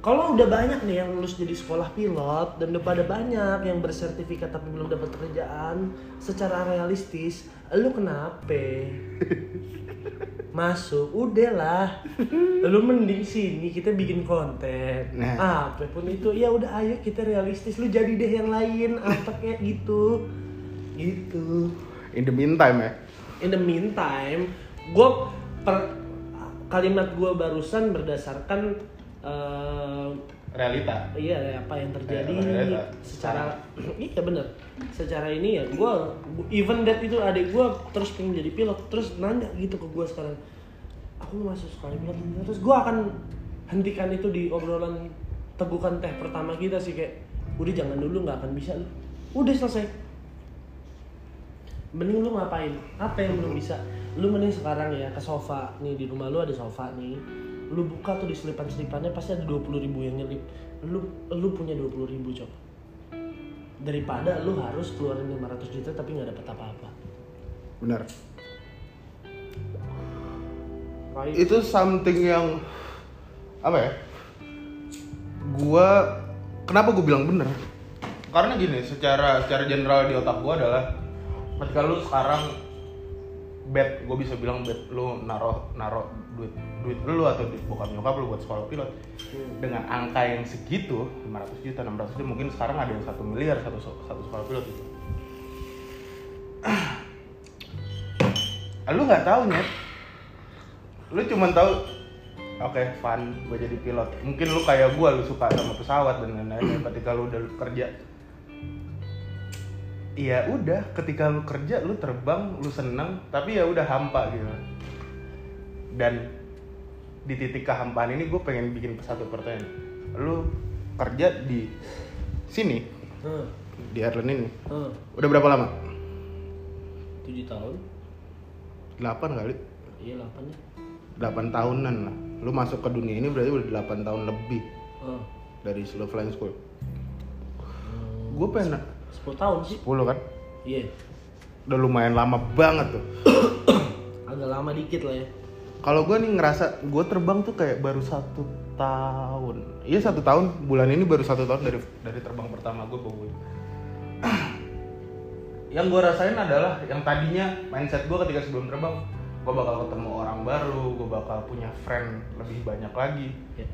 Kalau udah banyak nih yang lulus jadi sekolah pilot dan udah pada banyak yang bersertifikat tapi belum dapat kerjaan, secara realistis, lu kenapa? [laughs] Masuk, udahlah. Lu mending sini kita bikin konten. Nah. Apa pun itu, ya udah ayo kita realistis. Lu jadi deh yang lain, apa kayak gitu. Gitu. in the meantime ya In the meantime, gue per kalimat gue barusan berdasarkan eh, realita iya apa yang terjadi Eh, realita. secara [clears throat] iya bener secara ini ya gue even that itu adik gue terus pengen jadi pilot terus nanya gitu ke gue sekarang. Aku mau masuk sekolah pilot. Terus gue akan hentikan itu di obrolan tegukan teh pertama kita sih kayak udah jangan dulu nggak akan bisa udah selesai. Mending lu ngapain? Apa yang belum bisa? Lu mending sekarang ya ke sofa. Nih di rumah lu ada sofa nih. Lu buka tuh di selipan selipannya pasti ada dua puluh ribu yang nyelip. Lu lu punya dua puluh ribu cok daripada lu harus keluarin 500 juta tapi nggak dapet apa-apa. Benar. Right? itu something yang apa ya? Gua kenapa gue bilang bener? Karena gini secara secara general di otak gua adalah ketika lu sekarang bet gue bisa bilang bet lu naro naro duit duit lu atau duit bokap nyokap lu buat sekolah pilot. Dengan angka yang segitu 500 juta 600 juta mungkin sekarang ada yang satu miliar satu satu sekolah pilot. Itu [clears throat] lu nggak tahu nyet. Lu cuman tahu oke fun gue jadi pilot. Mungkin lu kayak gue lu suka sama pesawat dan lain-lain ketika lu udah kerja Iya udah. Ketika lu kerja lu terbang lu seneng tapi ya udah hampa gitu. Dan di titik kehampaan ini gue pengen bikin satu pertanyaan. Lu kerja di sini? Hmm, di airline ini? Hmm. udah berapa lama? 7 tahun. 8 kali. Iya 8 ya. 8 tahunan lah. Lu masuk ke dunia ini berarti udah 8 tahun lebih hmm. dari slow flying school. Gue pengen 10 tahun sih. 10 kan? Iya. Udah lumayan lama banget tuh. [clears throat] Agak lama dikit lah ya. Kalau gue nih ngerasa gue terbang tuh kayak baru satu tahun. Iya satu tahun. Bulan ini baru satu tahun dari dari terbang pertama gue bawa [clears throat] yang gue rasain adalah yang tadinya mindset gue ketika sebelum terbang gue bakal ketemu orang baru gue bakal punya friend lebih banyak lagi. Ya.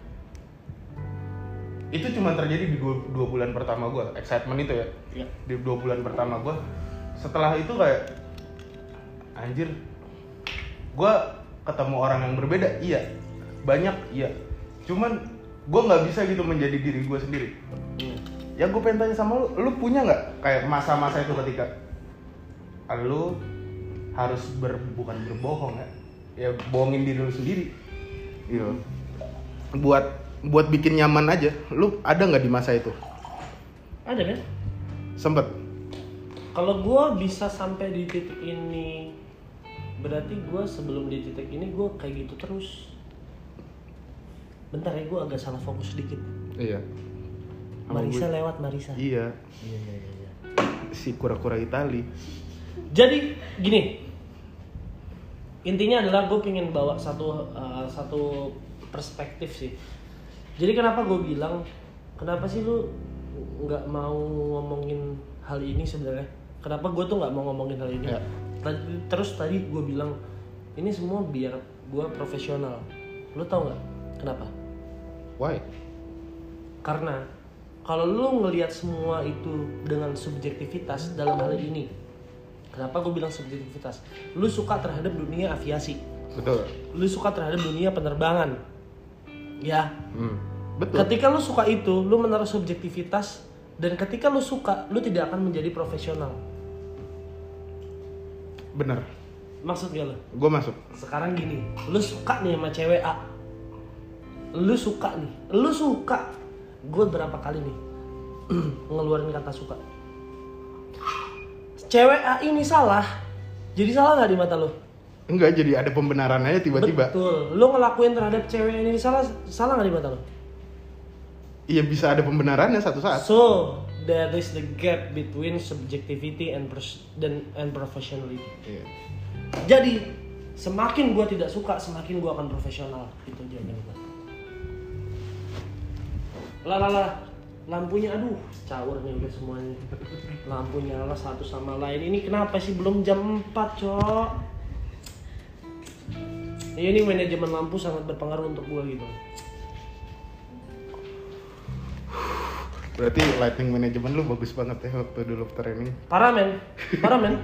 Itu cuma terjadi di dua, dua bulan pertama gue excitement itu ya. Ya. di dua bulan pertama gue setelah itu kayak anjir gue ketemu orang yang berbeda iya. Banyak iya. Cuman gue nggak bisa gitu menjadi diri gue sendiri. Hmm. ya gue pengen tanya sama lu lu punya nggak kayak masa-masa itu ketika lu harus ber, bukan berbohong ya ya bohongin diri lu sendiri. Gitu buat buat bikin nyaman aja. Lu ada nggak di masa itu? Ada kan? Sempet. Kalau gue bisa sampai di titik ini berarti gue sebelum di titik ini gue kayak gitu terus. Bentar ya gue agak salah fokus sedikit. Iya. Marisa gue- lewat Marisa. Iya. Iya iya iya, iya. si kura-kura Itali. Jadi gini. Intinya adalah gue pengen bawa satu uh, satu perspektif sih jadi kenapa gue bilang kenapa sih lu nggak mau ngomongin hal ini sebenarnya? Kenapa gue tuh nggak mau ngomongin hal ini? Ya. Terus tadi gue bilang ini semua biar gue profesional. Lu tau nggak kenapa? Why? Karena kalau lu ngelihat semua itu dengan subjektivitas dalam hal ini kenapa gue bilang subjektivitas? Lu suka terhadap dunia aviasi. Betul. Lu suka terhadap dunia penerbangan ya. Hmm. betul. Ketika lu suka itu lu menaruh subjektivitas dan ketika lu suka lu tidak akan menjadi profesional. Bener. Maksud gak lu? Gue masuk. Sekarang gini lu suka nih sama cewek A. Lu suka nih. Lu suka. Gue berapa kali nih [clears throat] ngeluarin kata suka? Cewek A ini salah jadi salah nggak di mata lu enggak jadi ada pembenaran aja tiba-tiba. Betul. Lu ngelakuin terhadap cewek ini salah salah nggak di mata lu? Iya bisa ada pembenarannya satu saat. So there is the gap between subjectivity and pers- dan and professionality. Iya. jadi semakin gue tidak suka semakin gue akan profesional. Itu jawaban gue lah lah lah lampunya aduh caur nih udah semuanya. Lampu nyala satu sama lain. Ini kenapa sih? Belum jam 4 cok Ya, ini manajemen lampu sangat berpengaruh untuk gue gitu. Berarti lighting management lu bagus banget ya waktu dulu training parah men. Parah men.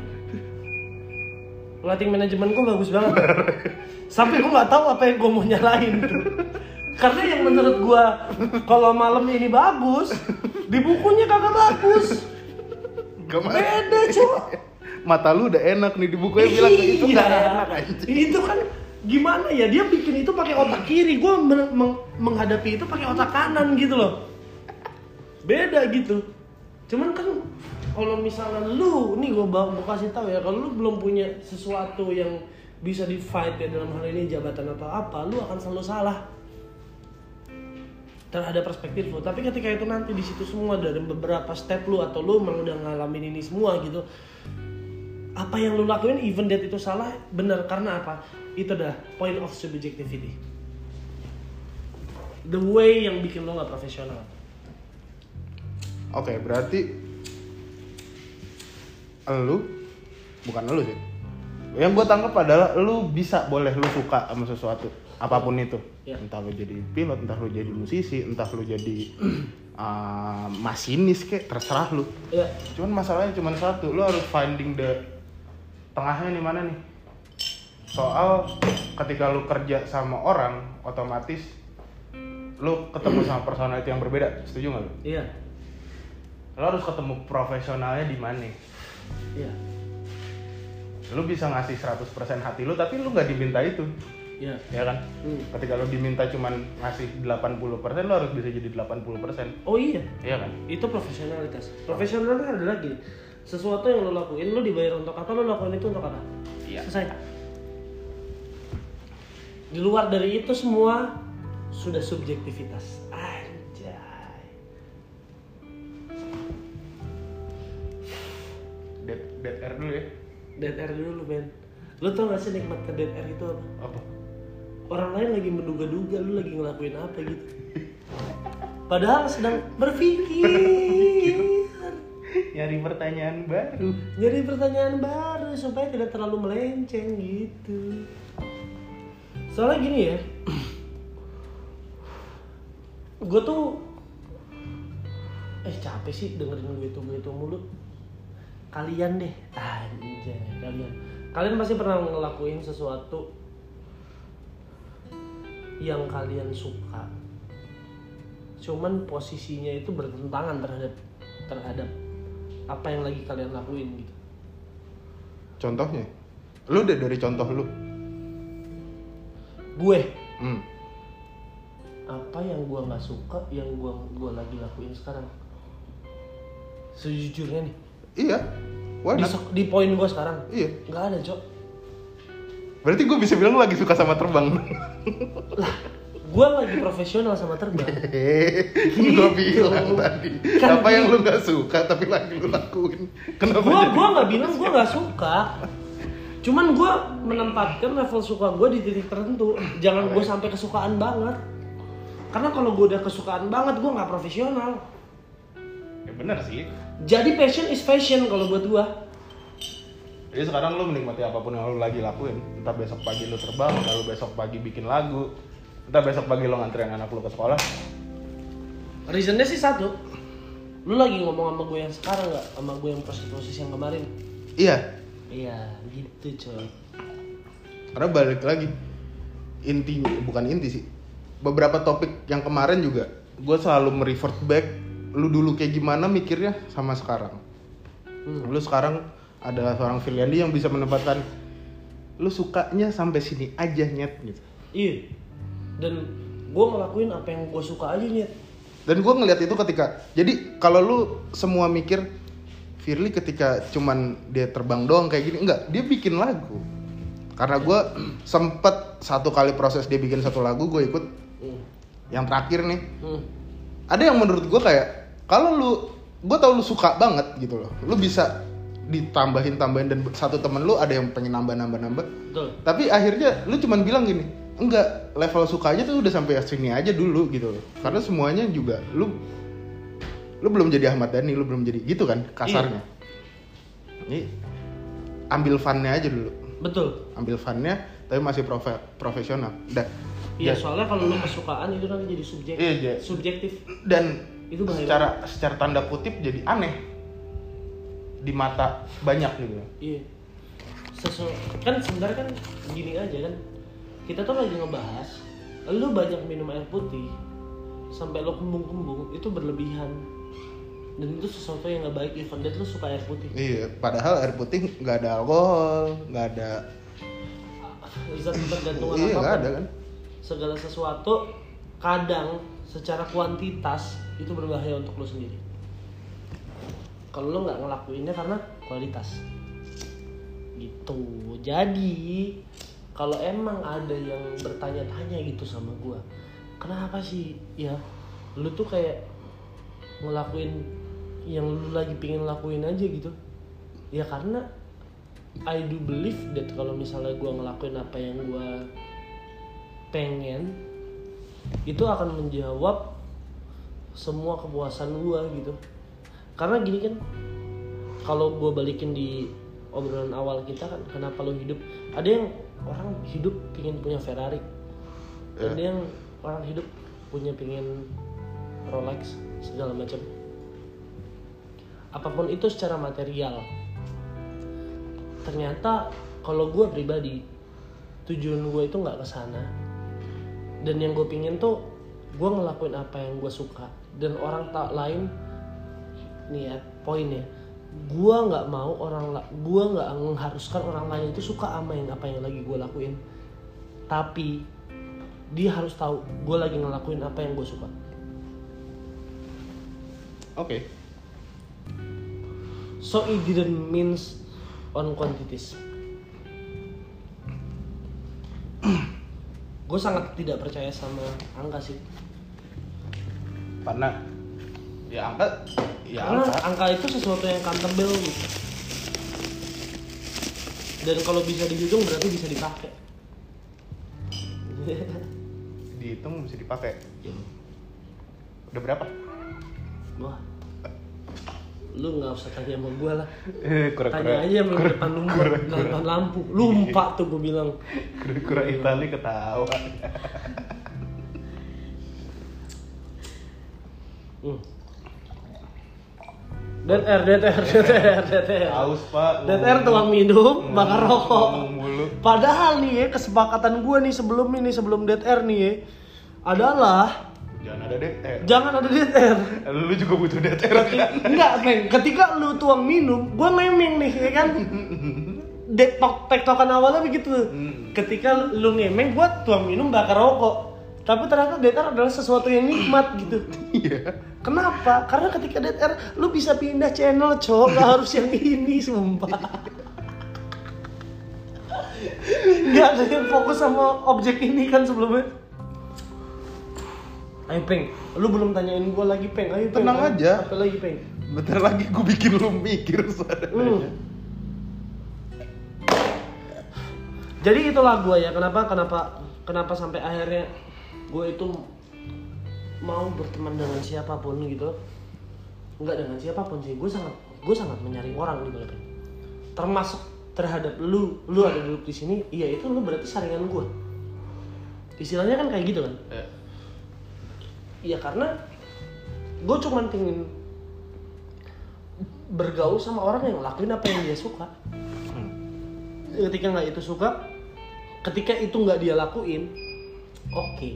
Lighting manajemen gue bagus banget. Sampai gue nggak tahu apa yang gue mau nyalain tuh. Karena yang menurut gue kalau malam ini bagus di bukunya kagak bagus. Beda cuy mata lu udah enak nih di bukunya bilang kayak itu Iya. gak enak anjing. Itu kan gimana ya? Dia bikin itu pakai otak kiri. Gue men- meng- menghadapi itu pakai otak kanan gitu loh. Beda gitu. Cuman kan kalau misalnya lu nih gue mau kasih tahu ya kalau lu belum punya sesuatu yang bisa di fight ya dalam hal ini jabatan atau apa lu akan selalu salah. Terhadap perspektif lu. Tapi ketika itu nanti di situ semua dari beberapa step lu atau lu memang udah ngalamin ini semua gitu apa yang lu lakuin even that itu salah benar. Karena apa itu dah point of subjectivity the way yang bikin lo nggak profesional Oke, berarti lu bukan lu sih. Yang gue tangkap adalah lu bisa boleh lu suka sama sesuatu apa pun itu. Ya. Entah lu jadi pilot, entah lu jadi musisi, entah lu jadi uh, [clears throat] masinis kek, terserah lu. ya Cuman masalahnya cuma satu, lu harus finding the tengahnya di mana nih. Soal ketika lu kerja sama orang, otomatis lu ketemu sama personality yang berbeda. Setuju nggak lu? iya. Lo harus ketemu profesionalnya di mana? Iya. Lu bisa ngasih 100% hati lu tapi lu nggak diminta itu. Iya. Ya kan? Hmm. ketika lu diminta cuman ngasih 80% lu harus bisa jadi 80% oh iya. Iya kan? Itu profesionalitas. Profesionalitas adalah gini sesuatu yang lo lakuin lo dibayar untuk apa lo lakuin itu untuk apa? Iya. selesai di luar dari itu semua sudah subjektivitas. Anjay. Dead dead air dulu ya. Dead air dulu men lo tau gak sih nikmat ke dead air itu apa? Apa? Orang lain lagi menduga-duga lu lagi ngelakuin apa gitu. Padahal sedang berpikir. [laughs] Nyari pertanyaan baru. Jadi pertanyaan baru supaya tidak terlalu melenceng gitu soalnya gini ya. Gue tuh eh capek sih dengerin gue itu gue itu mulu. Kalian deh. Anjay kalian. Kalian pasti pernah ngelakuin sesuatu yang kalian suka. Cuman posisinya itu bertentangan terhadap terhadap apa yang lagi kalian lakuin gitu. Contohnya? Lu udah dari contoh lu gue. Hmm. apa yang gue nggak suka yang gue gua lagi lakuin sekarang? Sejujurnya nih. Iya. Why di, not? sek- di poin gue sekarang. Iya. Nggak ada cok. Berarti gue bisa bilang lagi suka sama terbang. [laughs] Lah gue lagi profesional sama terbang. [laughs] Gitu. gue bilang tadi. Kan apa yang lu nggak suka tapi lagi lu lakuin? Kenapa gue gua nggak bilang gue nggak suka cuman gue menempatkan level suka gue di titik tertentu. Jangan gue sampai kesukaan banget. Karena kalau gue udah kesukaan banget gue nggak profesional. Ya bener sih. Jadi passion is fashion kalau buat gue Jadi sekarang lu menikmati apa pun yang lu lagi lakuin. Entah besok pagi lu terbang, entah besok pagi bikin lagu, entah besok pagi lu nganterin anak lu ke sekolah. reasonnya sih satu. Lu lagi ngomong sama gue yang sekarang nggak? Sama gue yang proses-proses yang kemarin? Iya. Iya gitu coy. Karena balik lagi inti bukan inti sih. Beberapa topik yang kemarin juga gue selalu merevert back lu dulu kayak gimana mikirnya sama sekarang. Hmm. lu sekarang adalah seorang Filiandi yang bisa menempatkan lu sukanya sampai sini aja nyet gitu. Iya. Dan gue ngelakuin apa yang gue suka aja nyet. Dan gue ngeliat itu ketika jadi kalau lu semua mikir Firly ketika cuman dia terbang doang kayak gini enggak dia bikin lagu. Karena gue sempet satu kali proses dia bikin satu lagu gue ikut hmm. yang terakhir nih. Hmm. ada yang menurut gue kayak kalau lu gue tau lu suka banget gitu loh. Lu bisa ditambahin tambahin dan satu temen lu ada yang pengen nambah nambah nambah. Betul. Tapi akhirnya lu cuman bilang gini enggak level sukanya tuh udah sampai sini aja dulu gitu loh. Karena semuanya juga lu lu belum jadi Ahmad Dhani lu belum jadi gitu kan kasarnya. Ini ambil funnya aja dulu. Betul. Ambil funnya tapi masih profe- profesional. Dah. Iya Ya. soalnya kalau lu kesukaan itu nanti jadi subjektif Iya, iya. subjektif. Dan Itu bahaya. secara secara tanda kutip jadi aneh. Di mata banyak gitu. Iya. Sesu kan sebenarnya kan gini aja kan. Kita tuh lagi ngebahas lu banyak minum air putih sampai lo kembung-kembung itu berlebihan. Dan itu sesuatu yang nggak baik even that lu suka air putih. iya padahal air putih nggak ada alkohol nggak ada Zat tergantungan iya nggak ada kan Segala sesuatu kadang secara kuantitas itu berbahaya untuk lo sendiri. Kalau lo nggak ngelakuinnya karena kualitas. Gitu. Jadi kalau emang ada yang bertanya-tanya gitu sama gua, kenapa sih ya lu tuh kayak ngelakuin yang lu lagi pingin lakuin aja gitu? Ya karena I do believe that kalau misalnya gua ngelakuin apa yang gua pengen itu akan menjawab semua kepuasan gua gitu. Karena gini kan kalau gua balikin di obrolan awal kita kan kenapa lo hidup? Ada yang orang hidup pingin punya Ferrari. Ada yang orang hidup punya pingin Rolex segala macam apa pun itu secara material. Ternyata kalau gue pribadi tujuan gue itu nggak ke sana. Dan yang gue pingin tuh gue ngelakuin apa yang gue suka. Dan orang tak lain nih ya poinnya gue nggak mau orang gue nggak mengharuskan orang lain itu suka sama yang apa yang lagi gue lakuin. Tapi dia harus tahu gue lagi ngelakuin apa yang gue suka. Oke so it didn't means on quantities. [coughs] Gue sangat tidak percaya sama angka sih. Karena ya angka ya Karena angka. angka itu sesuatu yang countable gitu. Dan kalau bisa dihitung berarti bisa dipakai. dihitung bisa dipakai? Udah berapa? Wah. Lu nggak usah tanya sama gue lah. eh Tanya aja sama yang di depan lumba, depan lampu. Lupa tuh gue bilang. kura-kura Itali ketawa Hmm. DTR, DTR, DTR, DTR. haus pak DTR tuang minum, bakar rokok. Padahal nih ya, kesepakatan gue nih sebelum ini, sebelum DTR nih ya, adalah jangan ada DTR jangan ada DTR. lu juga butuh DTR kan Enggak, Peng. Ketika lu tuang minum, gue memeng nih, ya kan? [laughs] Dektok, tektokan awalnya begitu. Hmm. Ketika lu ngemeng, gue tuang minum bakar rokok. Tapi ternyata DTR adalah sesuatu yang nikmat gitu. iya Kenapa? Karena ketika DTR, lu bisa pindah channel, cowok. Gak harus yang ini, sumpah. [laughs] Gak ada yang fokus sama objek ini kan sebelumnya. Ayo Peng, lu belum tanyain gue lagi Peng. Ayo Peng. Tenang ayo. aja. Apa lagi Peng? bentar lagi gue bikin lu mikir Hmm. saudaranya Jadi itulah gue ya kenapa kenapa kenapa sampai akhirnya gue itu mau berteman dengan siapa pun gitu. Enggak dengan siapa pun sih. Gue sangat gue sangat menyaring orang gitu loh. Peng. Termasuk terhadap lu, lu ada duduk di sini, iya itu lu berarti saringan gue. Istilahnya kan kayak gitu kan. Eh, Iya karena gue cuman pingin bergaul sama orang yang ngelakuin apa yang dia suka. Hmm. ketika nggak itu suka ketika itu nggak dia lakuin oke.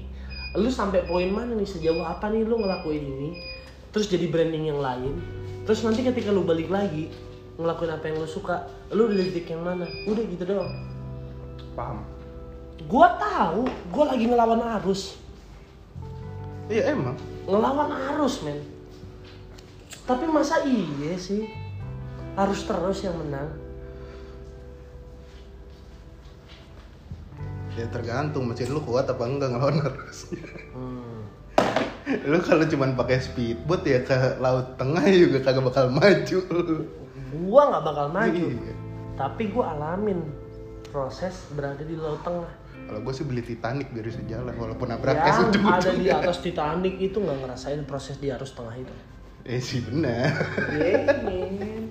Lu sampai poin mana nih sejauh apa nih lu ngelakuin ini? Terus jadi branding yang lain. Terus nanti ketika lu balik lagi ngelakuin apa yang lu suka lu udah di titik yang mana? Udah gitu doang. Paham. Gua tahu gua lagi ngelawan arus iya emang. Ngelawan arus men. Tapi masa iya sih? Harus terus yang menang. Ya tergantung mesin lu kuat apa enggak ngelawan arus. Hmm. [laughs] lu kalau cuman pakai speedboat ya ke laut tengah juga kagak bakal maju. Gua nggak bakal maju. Iya. tapi gua alamin proses berada di laut tengah kalau gue sih beli Titanic biar bisa jalan walaupun yang nabraknya ada di atas Titanic itu nggak ngerasain proses di arus tengah itu eh sih benar Yeah, man.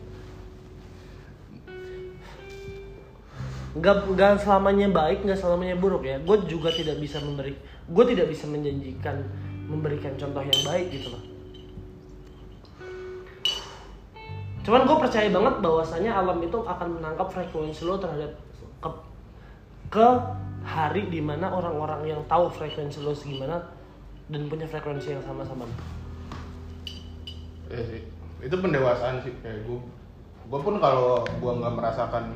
Nggak, nggak selamanya baik, nggak selamanya buruk ya. Gue juga tidak bisa memberi, gue tidak bisa menjanjikan memberikan contoh yang baik gitu loh. Cuman gue percaya banget bahwasanya alam itu akan menangkap frekuensi lo terhadap ke, ke hari di mana orang-orang yang tahu frekuensi lo segimana dan punya frekuensi yang sama-sama. Iya sih. Itu pendewasaan sih kayak gue. Gue pun kalau gue nggak merasakan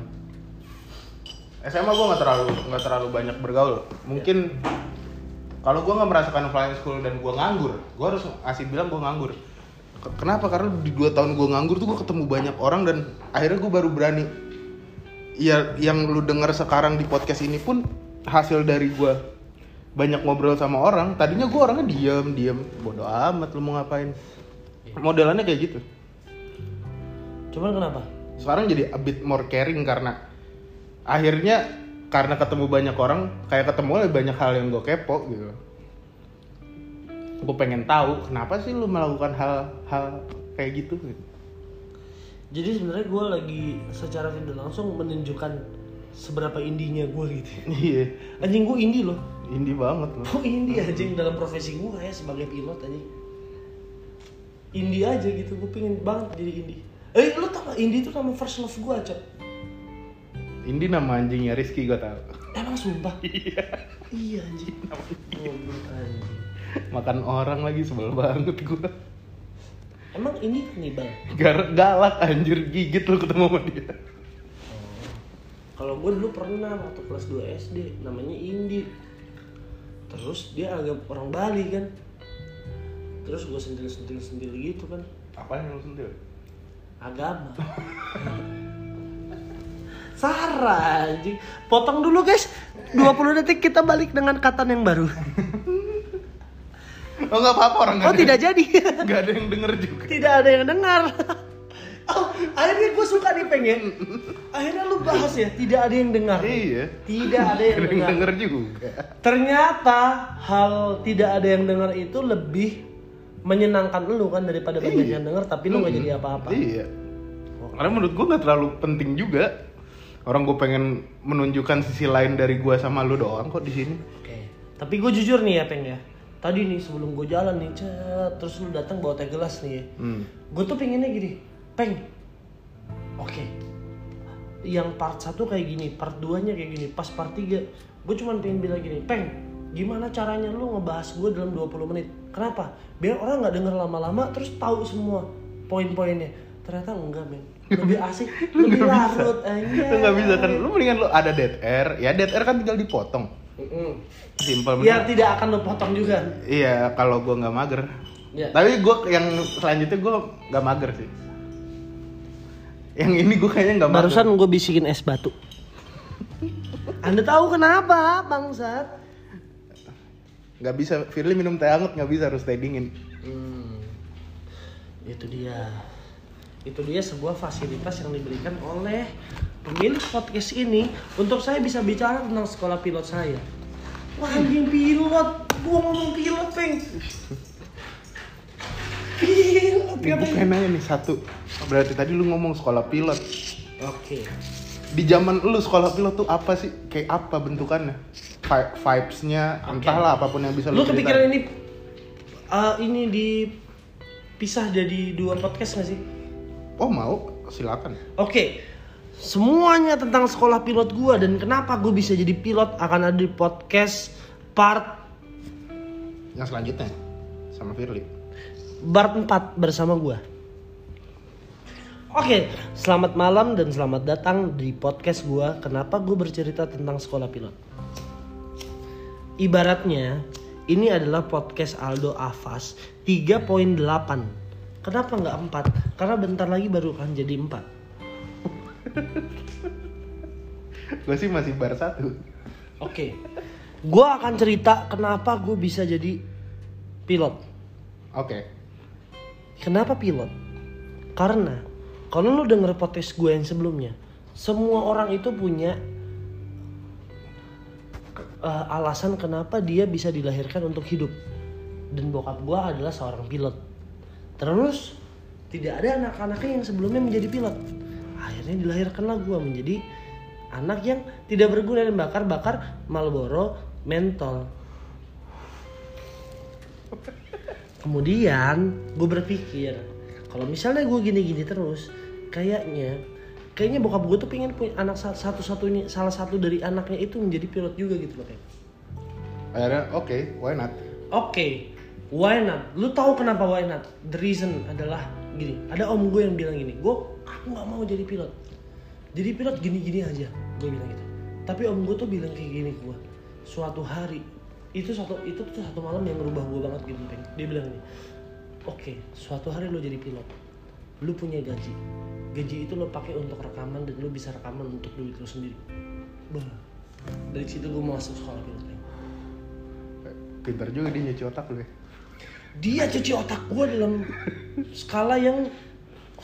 SMA gue nggak terlalu nggak terlalu banyak bergaul. Mungkin kalau gue nggak merasakan flying school dan gue nganggur, gue harus ngasih bilang gue nganggur. Kenapa? Karena di dua tahun gue nganggur tuh gue ketemu banyak orang dan akhirnya gue baru berani. Ya yang lu denger sekarang di podcast ini pun hasil dari gue banyak ngobrol sama orang. Tadinya gue orangnya diem diem, bodoh amat lu mau ngapain. Modelannya kayak gitu. Cuman kenapa? Sekarang jadi a bit more caring karena akhirnya karena ketemu banyak orang, kayak ketemu lebih banyak hal yang gue kepo gitu. Gue pengen tahu kenapa sih lu melakukan hal-hal kayak gitu. gitu. Jadi sebenarnya gue lagi secara tidak langsung menunjukkan seberapa indinya gue gitu. [laughs] Iya, Anjing gue indie loh. indie banget loh. Oh indie anjing dalam profesi gue ya sebagai pilot anjing. Indie aja gitu, gue pengen banget jadi indie. Eh lu tau gak indie itu nama first love gue cok. Indie nama anjingnya Rizky gue tahu. Emang sumpah? [laughs] Iya. Iya anjing. Goblok anjing. Makan orang lagi sebel banget gue. Emang ini kanibal? Gar galak anjir gigit lu ketemu sama dia. Kalau gue dulu pernah waktu kelas 2 SD namanya Indi. Terus dia agak orang Bali kan. Terus gue sentil-sentil sentil gitu kan. Apa yang lu sentil? Agama. Sarah anjing. Potong dulu guys. 20 detik kita balik dengan katan yang baru. Oh nggak apa-apa orang Oh nggak ada- tidak jadi. nggak ada yang denger juga. tidak ada yang dengar. Oh, akhirnya gue suka nih pengen. Akhirnya lu bahas ya, tidak ada yang dengar. Iya. Tidak ada yang [laughs] dengar. denger juga. Ternyata hal tidak ada yang dengar itu lebih menyenangkan lu kan daripada banyak Iya. yang dengar tapi lu nggak jadi apa-apa. Iya. Karena menurut gua nggak terlalu penting juga. Orang gue pengen menunjukkan sisi lain dari gua sama lu doang kok di sini. Oke. Tapi gue jujur nih ya peng ya. Tadi nih sebelum gue jalan nih, cet, terus lu datang bawa teh gelas nih. ya. Hmm. Gue tuh pengennya gini, peng. Oke. Yang part 1 kayak gini, part 2 nya kayak gini, pas part 3 gue cuman pengen bilang gini, peng. Gimana caranya lu ngebahas gue dalam 20 menit? Kenapa? Biar orang nggak denger lama-lama terus tahu semua poin-poinnya. Ternyata enggak, men. Lebih asik, Lu lebih [laughs] bisa. larut aja. Lu nggak bisa kan? Lu mendingan lu ada dead air. Ya dead air kan tinggal dipotong. Mm-mm. Simpel Biar bener. tidak akan lu potong juga. Iya, kalau gua nggak mager. Ya. Tapi gua yang selanjutnya gua nggak mager sih. Yang ini gua kayaknya nggak. Barusan gue bisikin es batu. Anda tahu kenapa, bangsat? nggak bisa Firly minum teh hangat nggak bisa harus teh dingin. Hmm, itu dia. Itu dia sebuah fasilitas yang diberikan oleh pemilik podcast ini untuk saya bisa bicara tentang sekolah pilot saya. Wah anjing pilot, gua ngomong pilot peng. Pilot pengen nanya nih satu. Berarti tadi lu ngomong sekolah pilot. Oke. Di zaman lu sekolah pilot tuh apa sih? Kayak apa bentukannya? Vi- Vibes-nya, entahlah apa pun yang bisa lu, Lu kepikiran ini uh, ini dipisah jadi dua podcast gak sih? Oh mau? Silakan. Oke, semuanya tentang sekolah pilot gua dan kenapa gue bisa jadi pilot akan ada di podcast part Yang selanjutnya sama Firly. Part 4 bersama gua. Oke, selamat malam dan selamat datang di podcast gua. Kenapa gue bercerita tentang sekolah pilot? Ibaratnya, ini adalah podcast Aldo Afas 3.8. Kenapa nggak 4? Karena bentar lagi baru akan jadi 4. Gue sih masih bar satu. Oke. Gua akan cerita kenapa gue bisa jadi pilot. Oke. Kenapa pilot? Karena kalau lu denger podcast gue yang sebelumnya, semua orang itu punya eh, alasan kenapa dia bisa dilahirkan untuk hidup. Dan bokap gue adalah seorang pilot. Terus tidak ada anak-anaknya yang sebelumnya menjadi pilot. Akhirnya dilahirkanlah gue menjadi anak yang tidak berguna dan bakar-bakar Marlboro mentol. Kemudian gue berpikir kalau misalnya gue gini-gini terus, kayaknya kayaknya bokap gue tuh pengen punya anak satu satunya salah satu dari anaknya itu menjadi pilot juga gitu loh kayak. Akhirnya oke, why not? Oke, why not? Lu tahu kenapa why not? The reason adalah gini. Ada om gue yang bilang gini, gue aku nggak mau jadi pilot. Jadi pilot gini-gini aja, gue bilang gitu. Tapi om gue tuh bilang kayak gini gue. Suatu hari itu satu itu tuh satu malam yang ngerubah gue banget gitu Peng. Dia bilang gini, oke, suatu hari lo jadi pilot, lu punya gaji. Gaji itu lo pakai untuk rekaman dan lo bisa rekaman untuk duit lo sendiri. Bah. Dari situ gue masuk sekolah pilot. Peng. Pintar juga dia nyuci otak lu ya. dia cuci otak gue dalam skala yang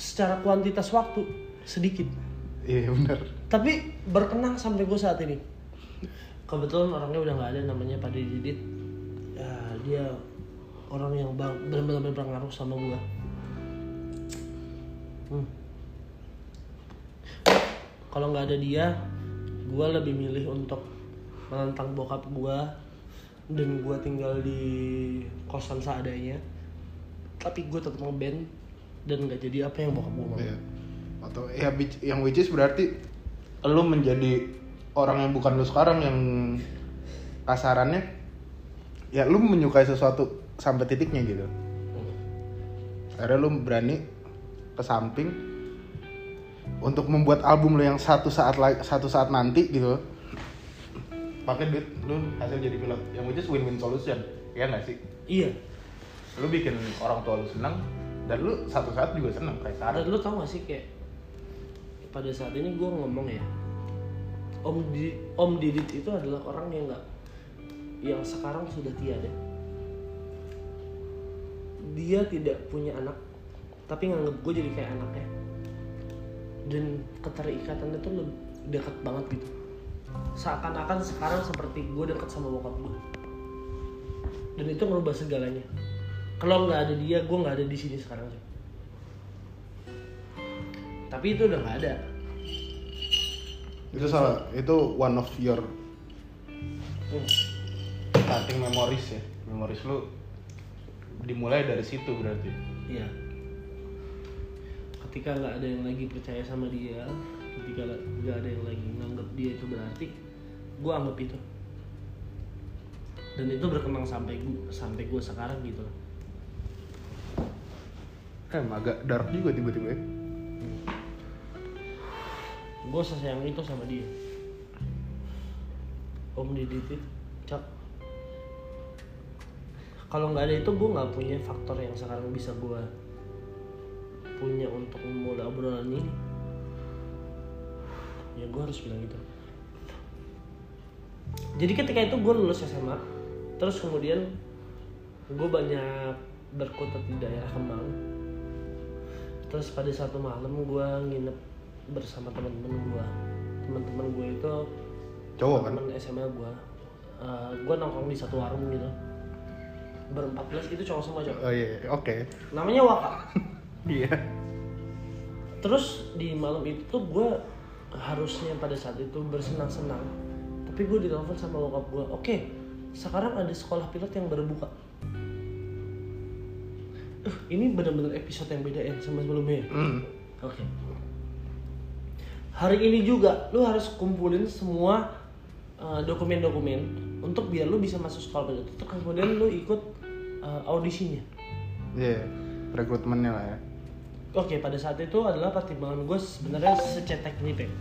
secara kuantitas waktu sedikit Iya bener. tapi berkenang sampai gue saat ini kebetulan orangnya udah nggak ada namanya Pak Didit ya dia orang yang benar-benar berpengaruh sama gue hmm. kalau nggak ada dia gue lebih milih untuk menantang bokap gue dan gue tinggal di kosan seadanya tapi gue tetap ngeband dan nggak jadi apa yang bokap gue mau Iya. Atau ya yang which is berarti lu menjadi orang yang bukan lu sekarang yang kasarannya ya lu menyukai sesuatu sampai titiknya gitu. Akhirnya lu berani ke samping untuk membuat album lu yang satu saat satu saat nanti gitu. Pakai duit lu hasil jadi pilot yang which is win-win solution. Ya nggak sih? iya Lu bikin orang tua lu senang dan lu satu saat juga senang kayak sekarang. Dan lu tau gak sih kayak pada saat ini gue ngomong ya Om Didit, Om Didit itu adalah orang yang nggak yang sekarang sudah tiada. Dia tidak punya anak, tapi nganggep gue jadi kayak anaknya. Dan keterikatannya tuh lebih dekat banget gitu. Seakan-akan sekarang seperti gue dekat sama bokap gue. Dan itu merubah segalanya. Kalau nggak ada dia, gue nggak ada di sini sekarang. Tapi itu udah nggak ada itu salah itu one of your starting memories ya. Memories lu dimulai dari situ berarti. Iya. Ketika nggak ada yang lagi percaya sama dia ketika nggak ada yang lagi nganggap dia itu berarti gue anggap itu. Dan itu berkembang sampai gue sampai gue sekarang gitu. Eh agak dark juga tiba-tiba ya gue sesayang itu sama dia. Om Didit cak. Kalau nggak ada itu gue nggak punya faktor yang sekarang bisa gue punya untuk memulai obrolan ini. Ya gue harus bilang gitu. Jadi ketika itu gue lulus SMA terus kemudian gue banyak berkutat di daerah Kemang. Terus pada satu malam gue nginep bersama teman-teman gue teman-teman gue itu cowok kan? teman SMA gue uh, gue nongkrong di satu warung gitu. Berempat belas itu cowok semua cowok oh iya iya. oke. Namanya Waka. [laughs] Iya. Terus di malam itu tuh gue harusnya pada saat itu bersenang-senang. Tapi gue ditelepon sama bokap gue oke sekarang ada sekolah pilot yang baru buka. Eh, ini benar-benar episode yang beda ya sama sebelumnya ya? Hmm. Oke. Hari ini juga lu harus kumpulin semua uh, dokumen-dokumen untuk biar lu bisa masuk sekolah pilot. Terus kemudian lu ikut uh, audisinya. Iya, rekrutmennya lah ya. Oke, pada saat itu adalah pertimbangan gue sebenarnya secetek ini, Peng.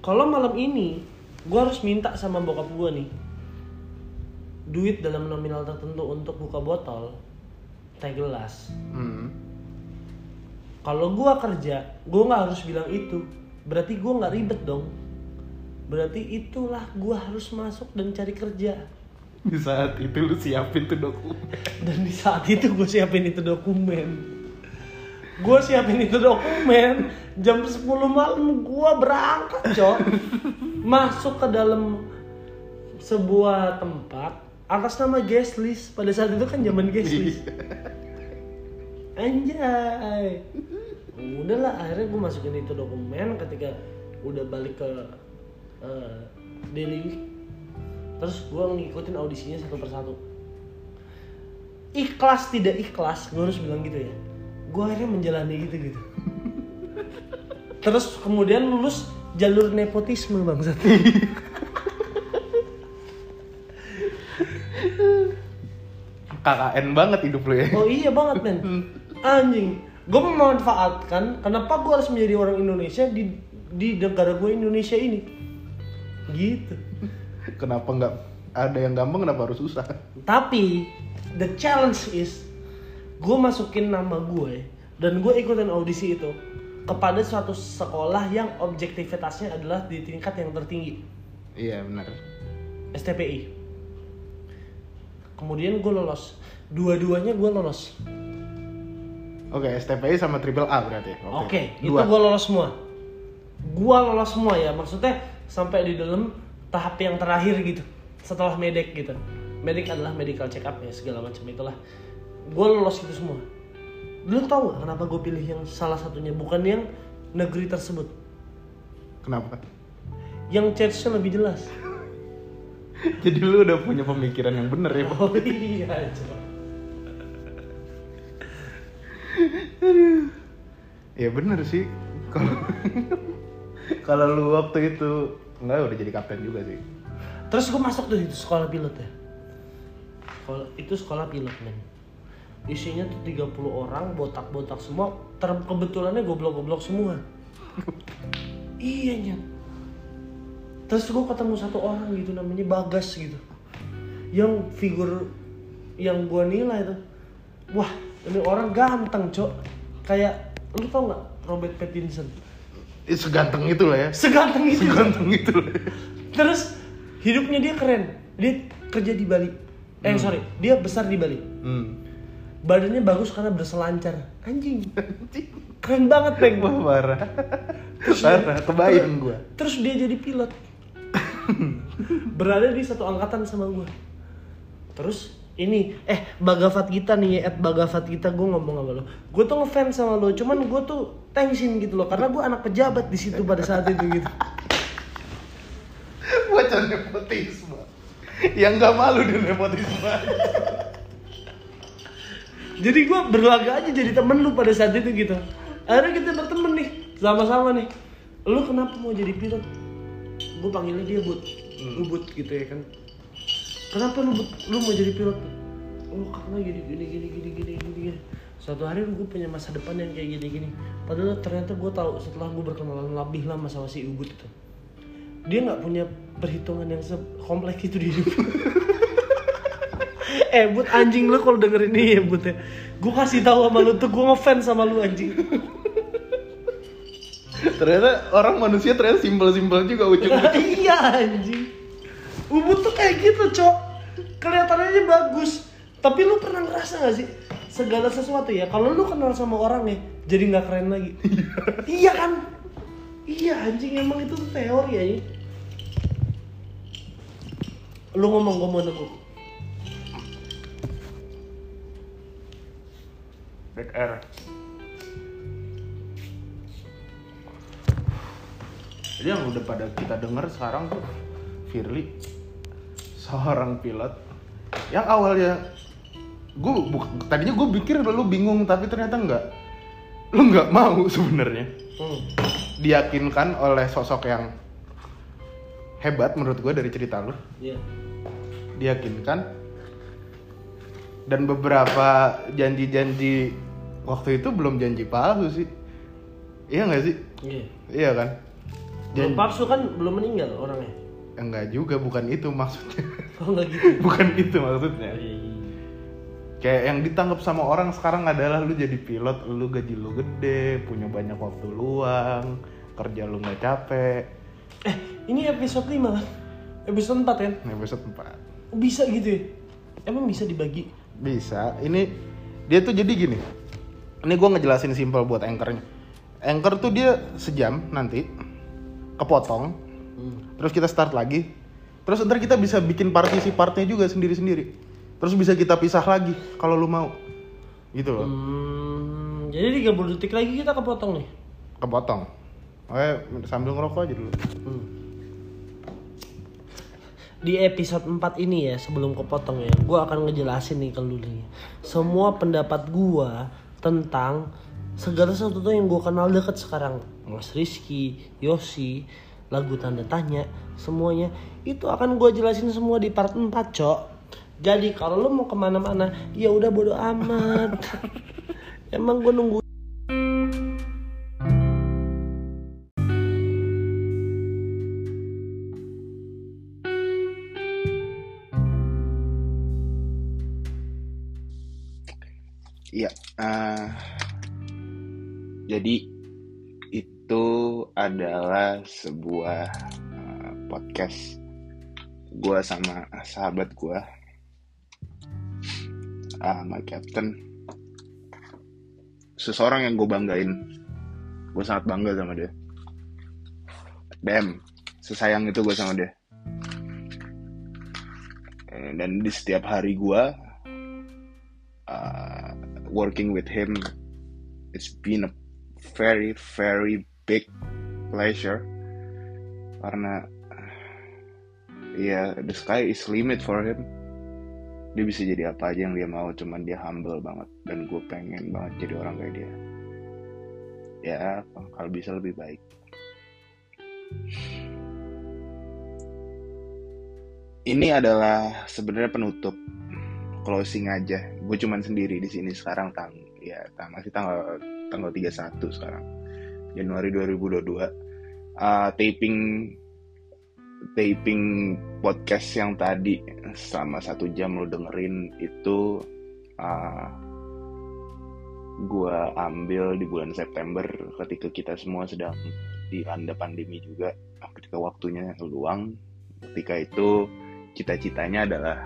Kalau malam ini gue harus minta sama bokap gue nih duit dalam nominal tertentu untuk buka botol teh gelas. Hmm. Kalau gue kerja, gue nggak harus bilang itu. Berarti gue nggak ribet dong. Berarti itulah gue harus masuk dan cari kerja. Di saat itu lu siapin tuh dokumen. Dan di saat itu gue siapin itu dokumen. Gue siapin itu dokumen. Jam 10 malam gue berangkat, cok. Masuk ke dalam sebuah tempat atas nama guest list. Pada saat itu kan zaman guest list. Anjay. Udahlah akhirnya gue masukin itu dokumen ketika udah balik ke Daily Week. Terus gue ngikutin audisinya satu persatu. Ikhlas tidak ikhlas, gue harus bilang gitu ya. Gue akhirnya menjalani gitu gitu. Terus kemudian lulus jalur nepotisme bangsat. KKN banget hidup lu ya. Oh iya banget men. Anjing. Gue memanfaatkan kenapa gue harus menjadi orang Indonesia di di negara gue Indonesia ini. Gitu. Kenapa nggak ada yang gampang kenapa harus susah? Tapi the challenge is gue masukin nama gue dan gue ikutin audisi itu kepada suatu sekolah yang objektivitasnya adalah di tingkat yang tertinggi Iya benar. STPI. Kemudian gue lolos. Dua-duanya gue lolos. Oke, STPI sama triple A berarti. Oke, itu Dua. gue lolos semua. Gue lolos semua ya, maksudnya sampai di dalam tahap yang terakhir gitu. Setelah medek gitu. Medek adalah medical check up ya segala macam itulah. Gue lolos itu semua. Lu tau gak kenapa gue pilih yang salah satunya bukan yang negeri tersebut? Kenapa? Yang church-nya lebih jelas. [laughs] Jadi lu udah punya pemikiran yang bener ya, Pak? Oh iya, coba. Ya bener sih. Kalau [laughs] kalau lu waktu itu enggak udah jadi kapten juga sih. Terus gue masuk tuh itu sekolah pilot ya. Sekolah, itu sekolah pilot men. Isinya tuh 30 orang, botak-botak semua. Ter kebetulannya goblok-goblok semua. [laughs] iya nyet. Terus gue ketemu satu orang gitu namanya Bagas gitu. Yang figur yang gue nilai tuh. Wah, ini orang ganteng, Cok. Kayak lu tau nggak Robert Pattinson? Seganteng itu lah ya. Seganteng itu. Seganteng itu lah. Terus hidupnya dia keren. Dia kerja di Bali. Eh sorry, dia besar di Bali. Hmm. Badannya bagus karena berselancar. Anjing. [laughs] Keren banget, Peng. Wah, parah. parah, kebayang gua. Terus dia jadi pilot. [laughs] Berada di satu angkatan sama gue. Terus ini eh Bagavat kita nih at Bagavat kita gue ngomong sama lo. Gue tuh ngefans sama lo cuman gue tuh tensin gitu loh karena gue anak pejabat di situ pada saat itu gitu. [laughs] Bocah nepotisme. Yang nggak malu di nepotisme. [laughs] jadi gue berlaga aja jadi temen lu pada saat itu gitu. Akhirnya kita berteman nih sama-sama nih. Lu kenapa mau jadi pilot? Gue panggilnya dia but ubut gitu ya kan kenapa lu lu mau jadi pilot oh karena gini gini gini gini gini gini suatu hari gue punya masa depan yang kayak gini gini. Padahal ternyata gue tahu setelah gue berkenalan lebih lama sama si ubut itu. Dia nggak punya perhitungan yang kompleks itu di hidup. [laughs] Eh but anjing lu kalau dengerin ini ya but ya. Gue kasih tahu sama lu tuh gue ngefans sama lu anjing. Ternyata orang manusia ternyata simpel-simpel juga ujungnya. [laughs] iya anjing ubud tuh kayak gitu cok. Kelihatannya bagus. Tapi lu pernah ngerasa gak sih segala sesuatu ya kalau lu kenal sama orang ya jadi nggak keren lagi. Iya. Kan? Iya anjing emang itu tuh teori ya lu ngomong gue mau nunggu Back air. Jadi yang udah pada kita denger sekarang tuh Firly seorang pilot yang awalnya gue tadinya gue pikir lu bingung tapi ternyata enggak. Lu nggak mau [laughs] sebenarnya. Hmm. diyakinkan oleh sosok yang hebat menurut gue dari cerita lu. Iya. diyakinkan. Dan beberapa janji-janji waktu itu belum janji palsu sih. Iya nggak sih? Iya. iya kan? Belum Janji- palsu kan belum meninggal orangnya. enggak juga bukan itu maksudnya [laughs] Oh enggak gitu. bukan itu maksudnya Iya, iya. kayak yang ditangkap sama orang sekarang adalah lu jadi pilot lu gaji lu gede punya banyak waktu luang kerja lu nggak capek Eh, ini episode 5 kan? Episode 4 kan? Nah, episode 4 Oh, Bisa gitu ya? Emang bisa dibagi? bisa ini dia tuh jadi gini ini gue ngejelasin simpel buat anchornya anchor tuh dia sejam nanti kepotong Hmm. terus kita start lagi terus ntar kita bisa bikin partisi partnya juga sendiri-sendiri terus bisa kita pisah lagi kalau lu mau gitu loh Hmm, jadi 30 detik lagi kita kepotong nih. kepotong Oke, sambil ngerokok aja dulu Hmm. Di episode 4 ini ya, sebelum kepotong ya, gue akan ngejelasin nih ke lu nih. Semua pendapat gue tentang segala sesuatu yang gue kenal deket sekarang. Mas Rizky, Yosi, lagu tanda tanya, semuanya. Itu akan gue jelasin semua di part 4, cok. Jadi kalau lu mau ke mana-mana, ya udah bodo amat. [laughs] Emang gue nunggu Iya. eh, jadi itu adalah sebuah eh, podcast gue sama sahabat gue, ah my captain, seseorang yang gue banggain. Gue sangat bangga sama dia. Damn, sesayang itu gue sama dia. Eh, Dan di setiap hari gue uh, working with him it's been a very very big pleasure. Karena ya the sky is limit for him. Dia bisa jadi apa aja yang dia mau cuman dia humble banget. Dan gue pengen banget jadi orang kayak dia. Ya kalau bisa lebih baik. Ini adalah sebenarnya penutup closing aja. Gue cuman sendiri di sini sekarang tang ya tang masih tanggal tanggal 31 sekarang. Januari 2022. Uh, taping taping podcast yang tadi selama satu jam lo dengerin itu uh, gue ambil di bulan September ketika kita semua sedang dilanda pandemi juga ketika waktunya luang ketika itu cita-citanya adalah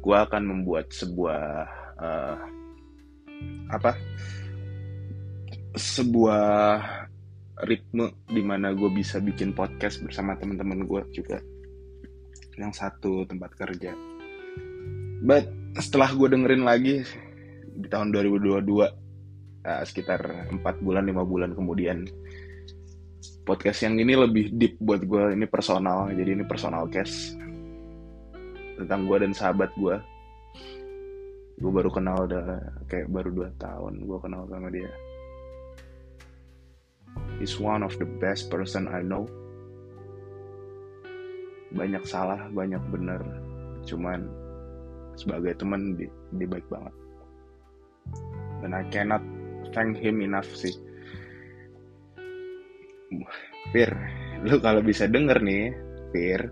gue akan membuat sebuah eh, apa sebuah ritme di mana gue bisa bikin podcast bersama teman-teman gue juga. Yang satu tempat kerja. But setelah gue dengerin lagi di tahun 2022 eh, sekitar 4 bulan 5 bulan kemudian podcast yang ini lebih deep buat gue ini personal jadi ini personal case tentang gue dan sahabat gue gue baru kenal udah kayak baru dua tahun gue kenal sama dia he's one of the best person I know. Banyak salah banyak bener cuman sebagai teman dia, dia baik banget. Dan I cannot thank him enough sih. Fir lu kalau bisa denger nih Fir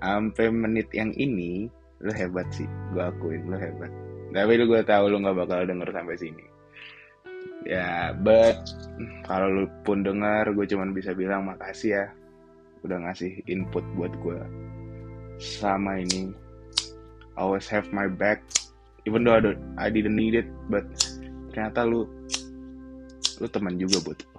sampai menit yang ini lu hebat sih. Gue akuin lu hebat. Tapi lu gue tahu lu nggak bakal denger sampai sini ya but kalau lu pun denger gue cuman bisa bilang makasih ya. Udah ngasih input buat gue sama ini always have my back. Even though I, don't, I didn't need it but ternyata lu lu teman juga buat gue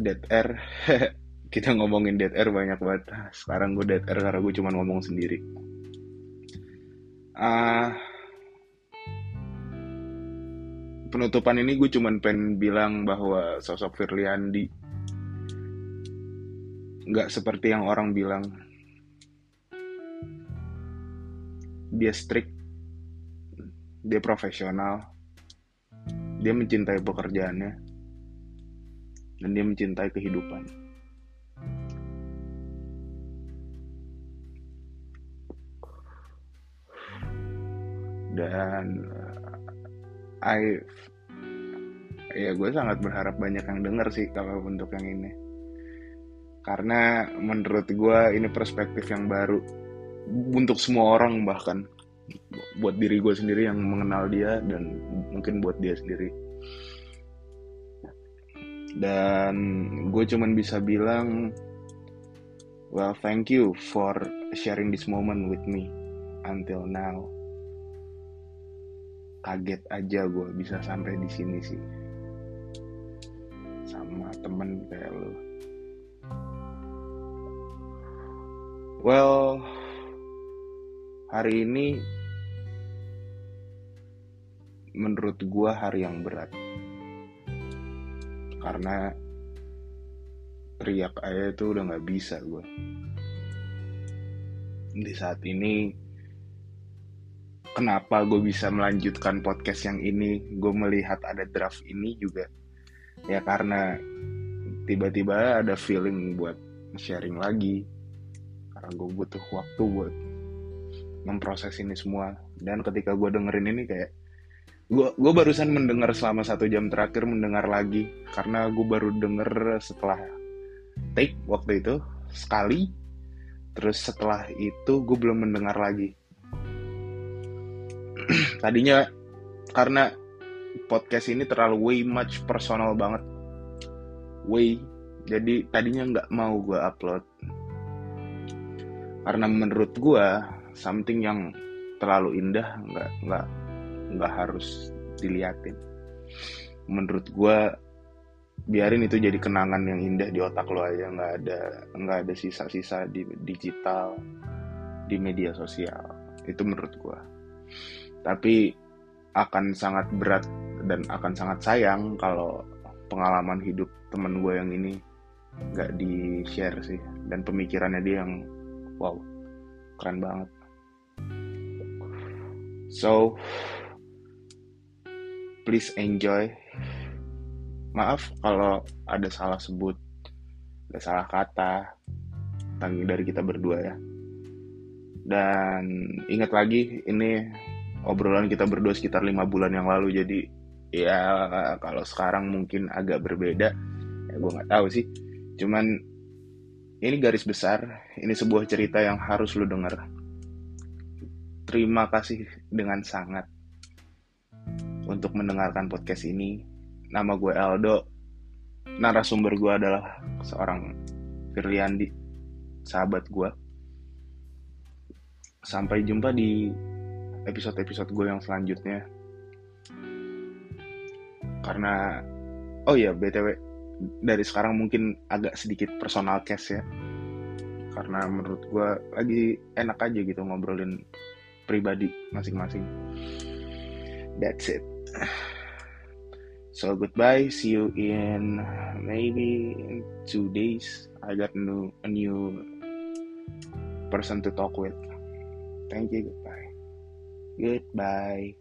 dead air [laughs] kita ngomongin dead air banyak banget. Sekarang gue dead air karena gue cuma ngomong sendiri. Ah, penutupan ini gue cuma pengen bilang bahwa sosok Firliandi nggak seperti yang orang bilang. Dia strict dia profesional dia mencintai pekerjaannya dan dia mencintai kehidupan dan uh, I ya gue sangat berharap banyak yang denger sih kalau untuk yang ini. Karena menurut gue ini perspektif yang baru untuk semua orang bahkan. Buat diri gue sendiri yang mengenal dia dan mungkin buat dia sendiri. Dan gue cuman bisa bilang well thank you for sharing this moment with me until now kaget aja gue bisa sampai di sini sih. Sama temen kayak lu. Well hari ini menurut gue hari yang berat. Karena teriak aja itu udah nggak bisa gue di saat ini kenapa gue bisa melanjutkan podcast yang ini? Gue melihat ada draft ini juga. Ya karena tiba-tiba ada feeling buat sharing lagi. Karena gue butuh waktu buat memproses ini semua. Dan ketika gue dengerin ini kayak gue gue barusan mendengar selama satu jam terakhir mendengar lagi. Karena gue baru denger setelah take waktu itu sekali. Terus setelah itu gue belum mendengar lagi [clears throat] tadinya karena podcast ini terlalu way much personal banget. Way. Jadi tadinya nggak mau gue upload. Karena menurut gue something yang terlalu indah nggak nggak nggak harus diliatin. Menurut gue biarin itu jadi kenangan yang indah di otak lo aja. Nggak ada nggak ada sisa-sisa di digital di media sosial. Itu menurut gue tapi akan sangat berat dan akan sangat sayang kalau pengalaman hidup temen gue yang ini nggak di share sih. Dan pemikirannya dia yang wow keren banget. So please enjoy. Maaf kalau ada salah sebut ada salah kata tentang dari kita berdua ya. Dan ingat lagi ini obrolan kita berdua sekitar lima bulan yang lalu. Jadi ya kalau sekarang mungkin agak berbeda. Ya gue nggak tahu sih. Cuman ini garis besar. Ini sebuah cerita yang harus lo denger. Terima kasih dengan sangat untuk mendengarkan podcast ini. Nama gue Aldo. Narasumber gue adalah seorang Firliandi sahabat gue sampai jumpa di episode-episode gue yang selanjutnya. Karena oh ya btw dari sekarang mungkin agak sedikit personal case ya. Karena menurut gue lagi enak aja gitu ngobrolin pribadi masing-masing. That's it. So goodbye. See you in maybe in two days. I got a new a new person to talk with. Thank you Goodbye.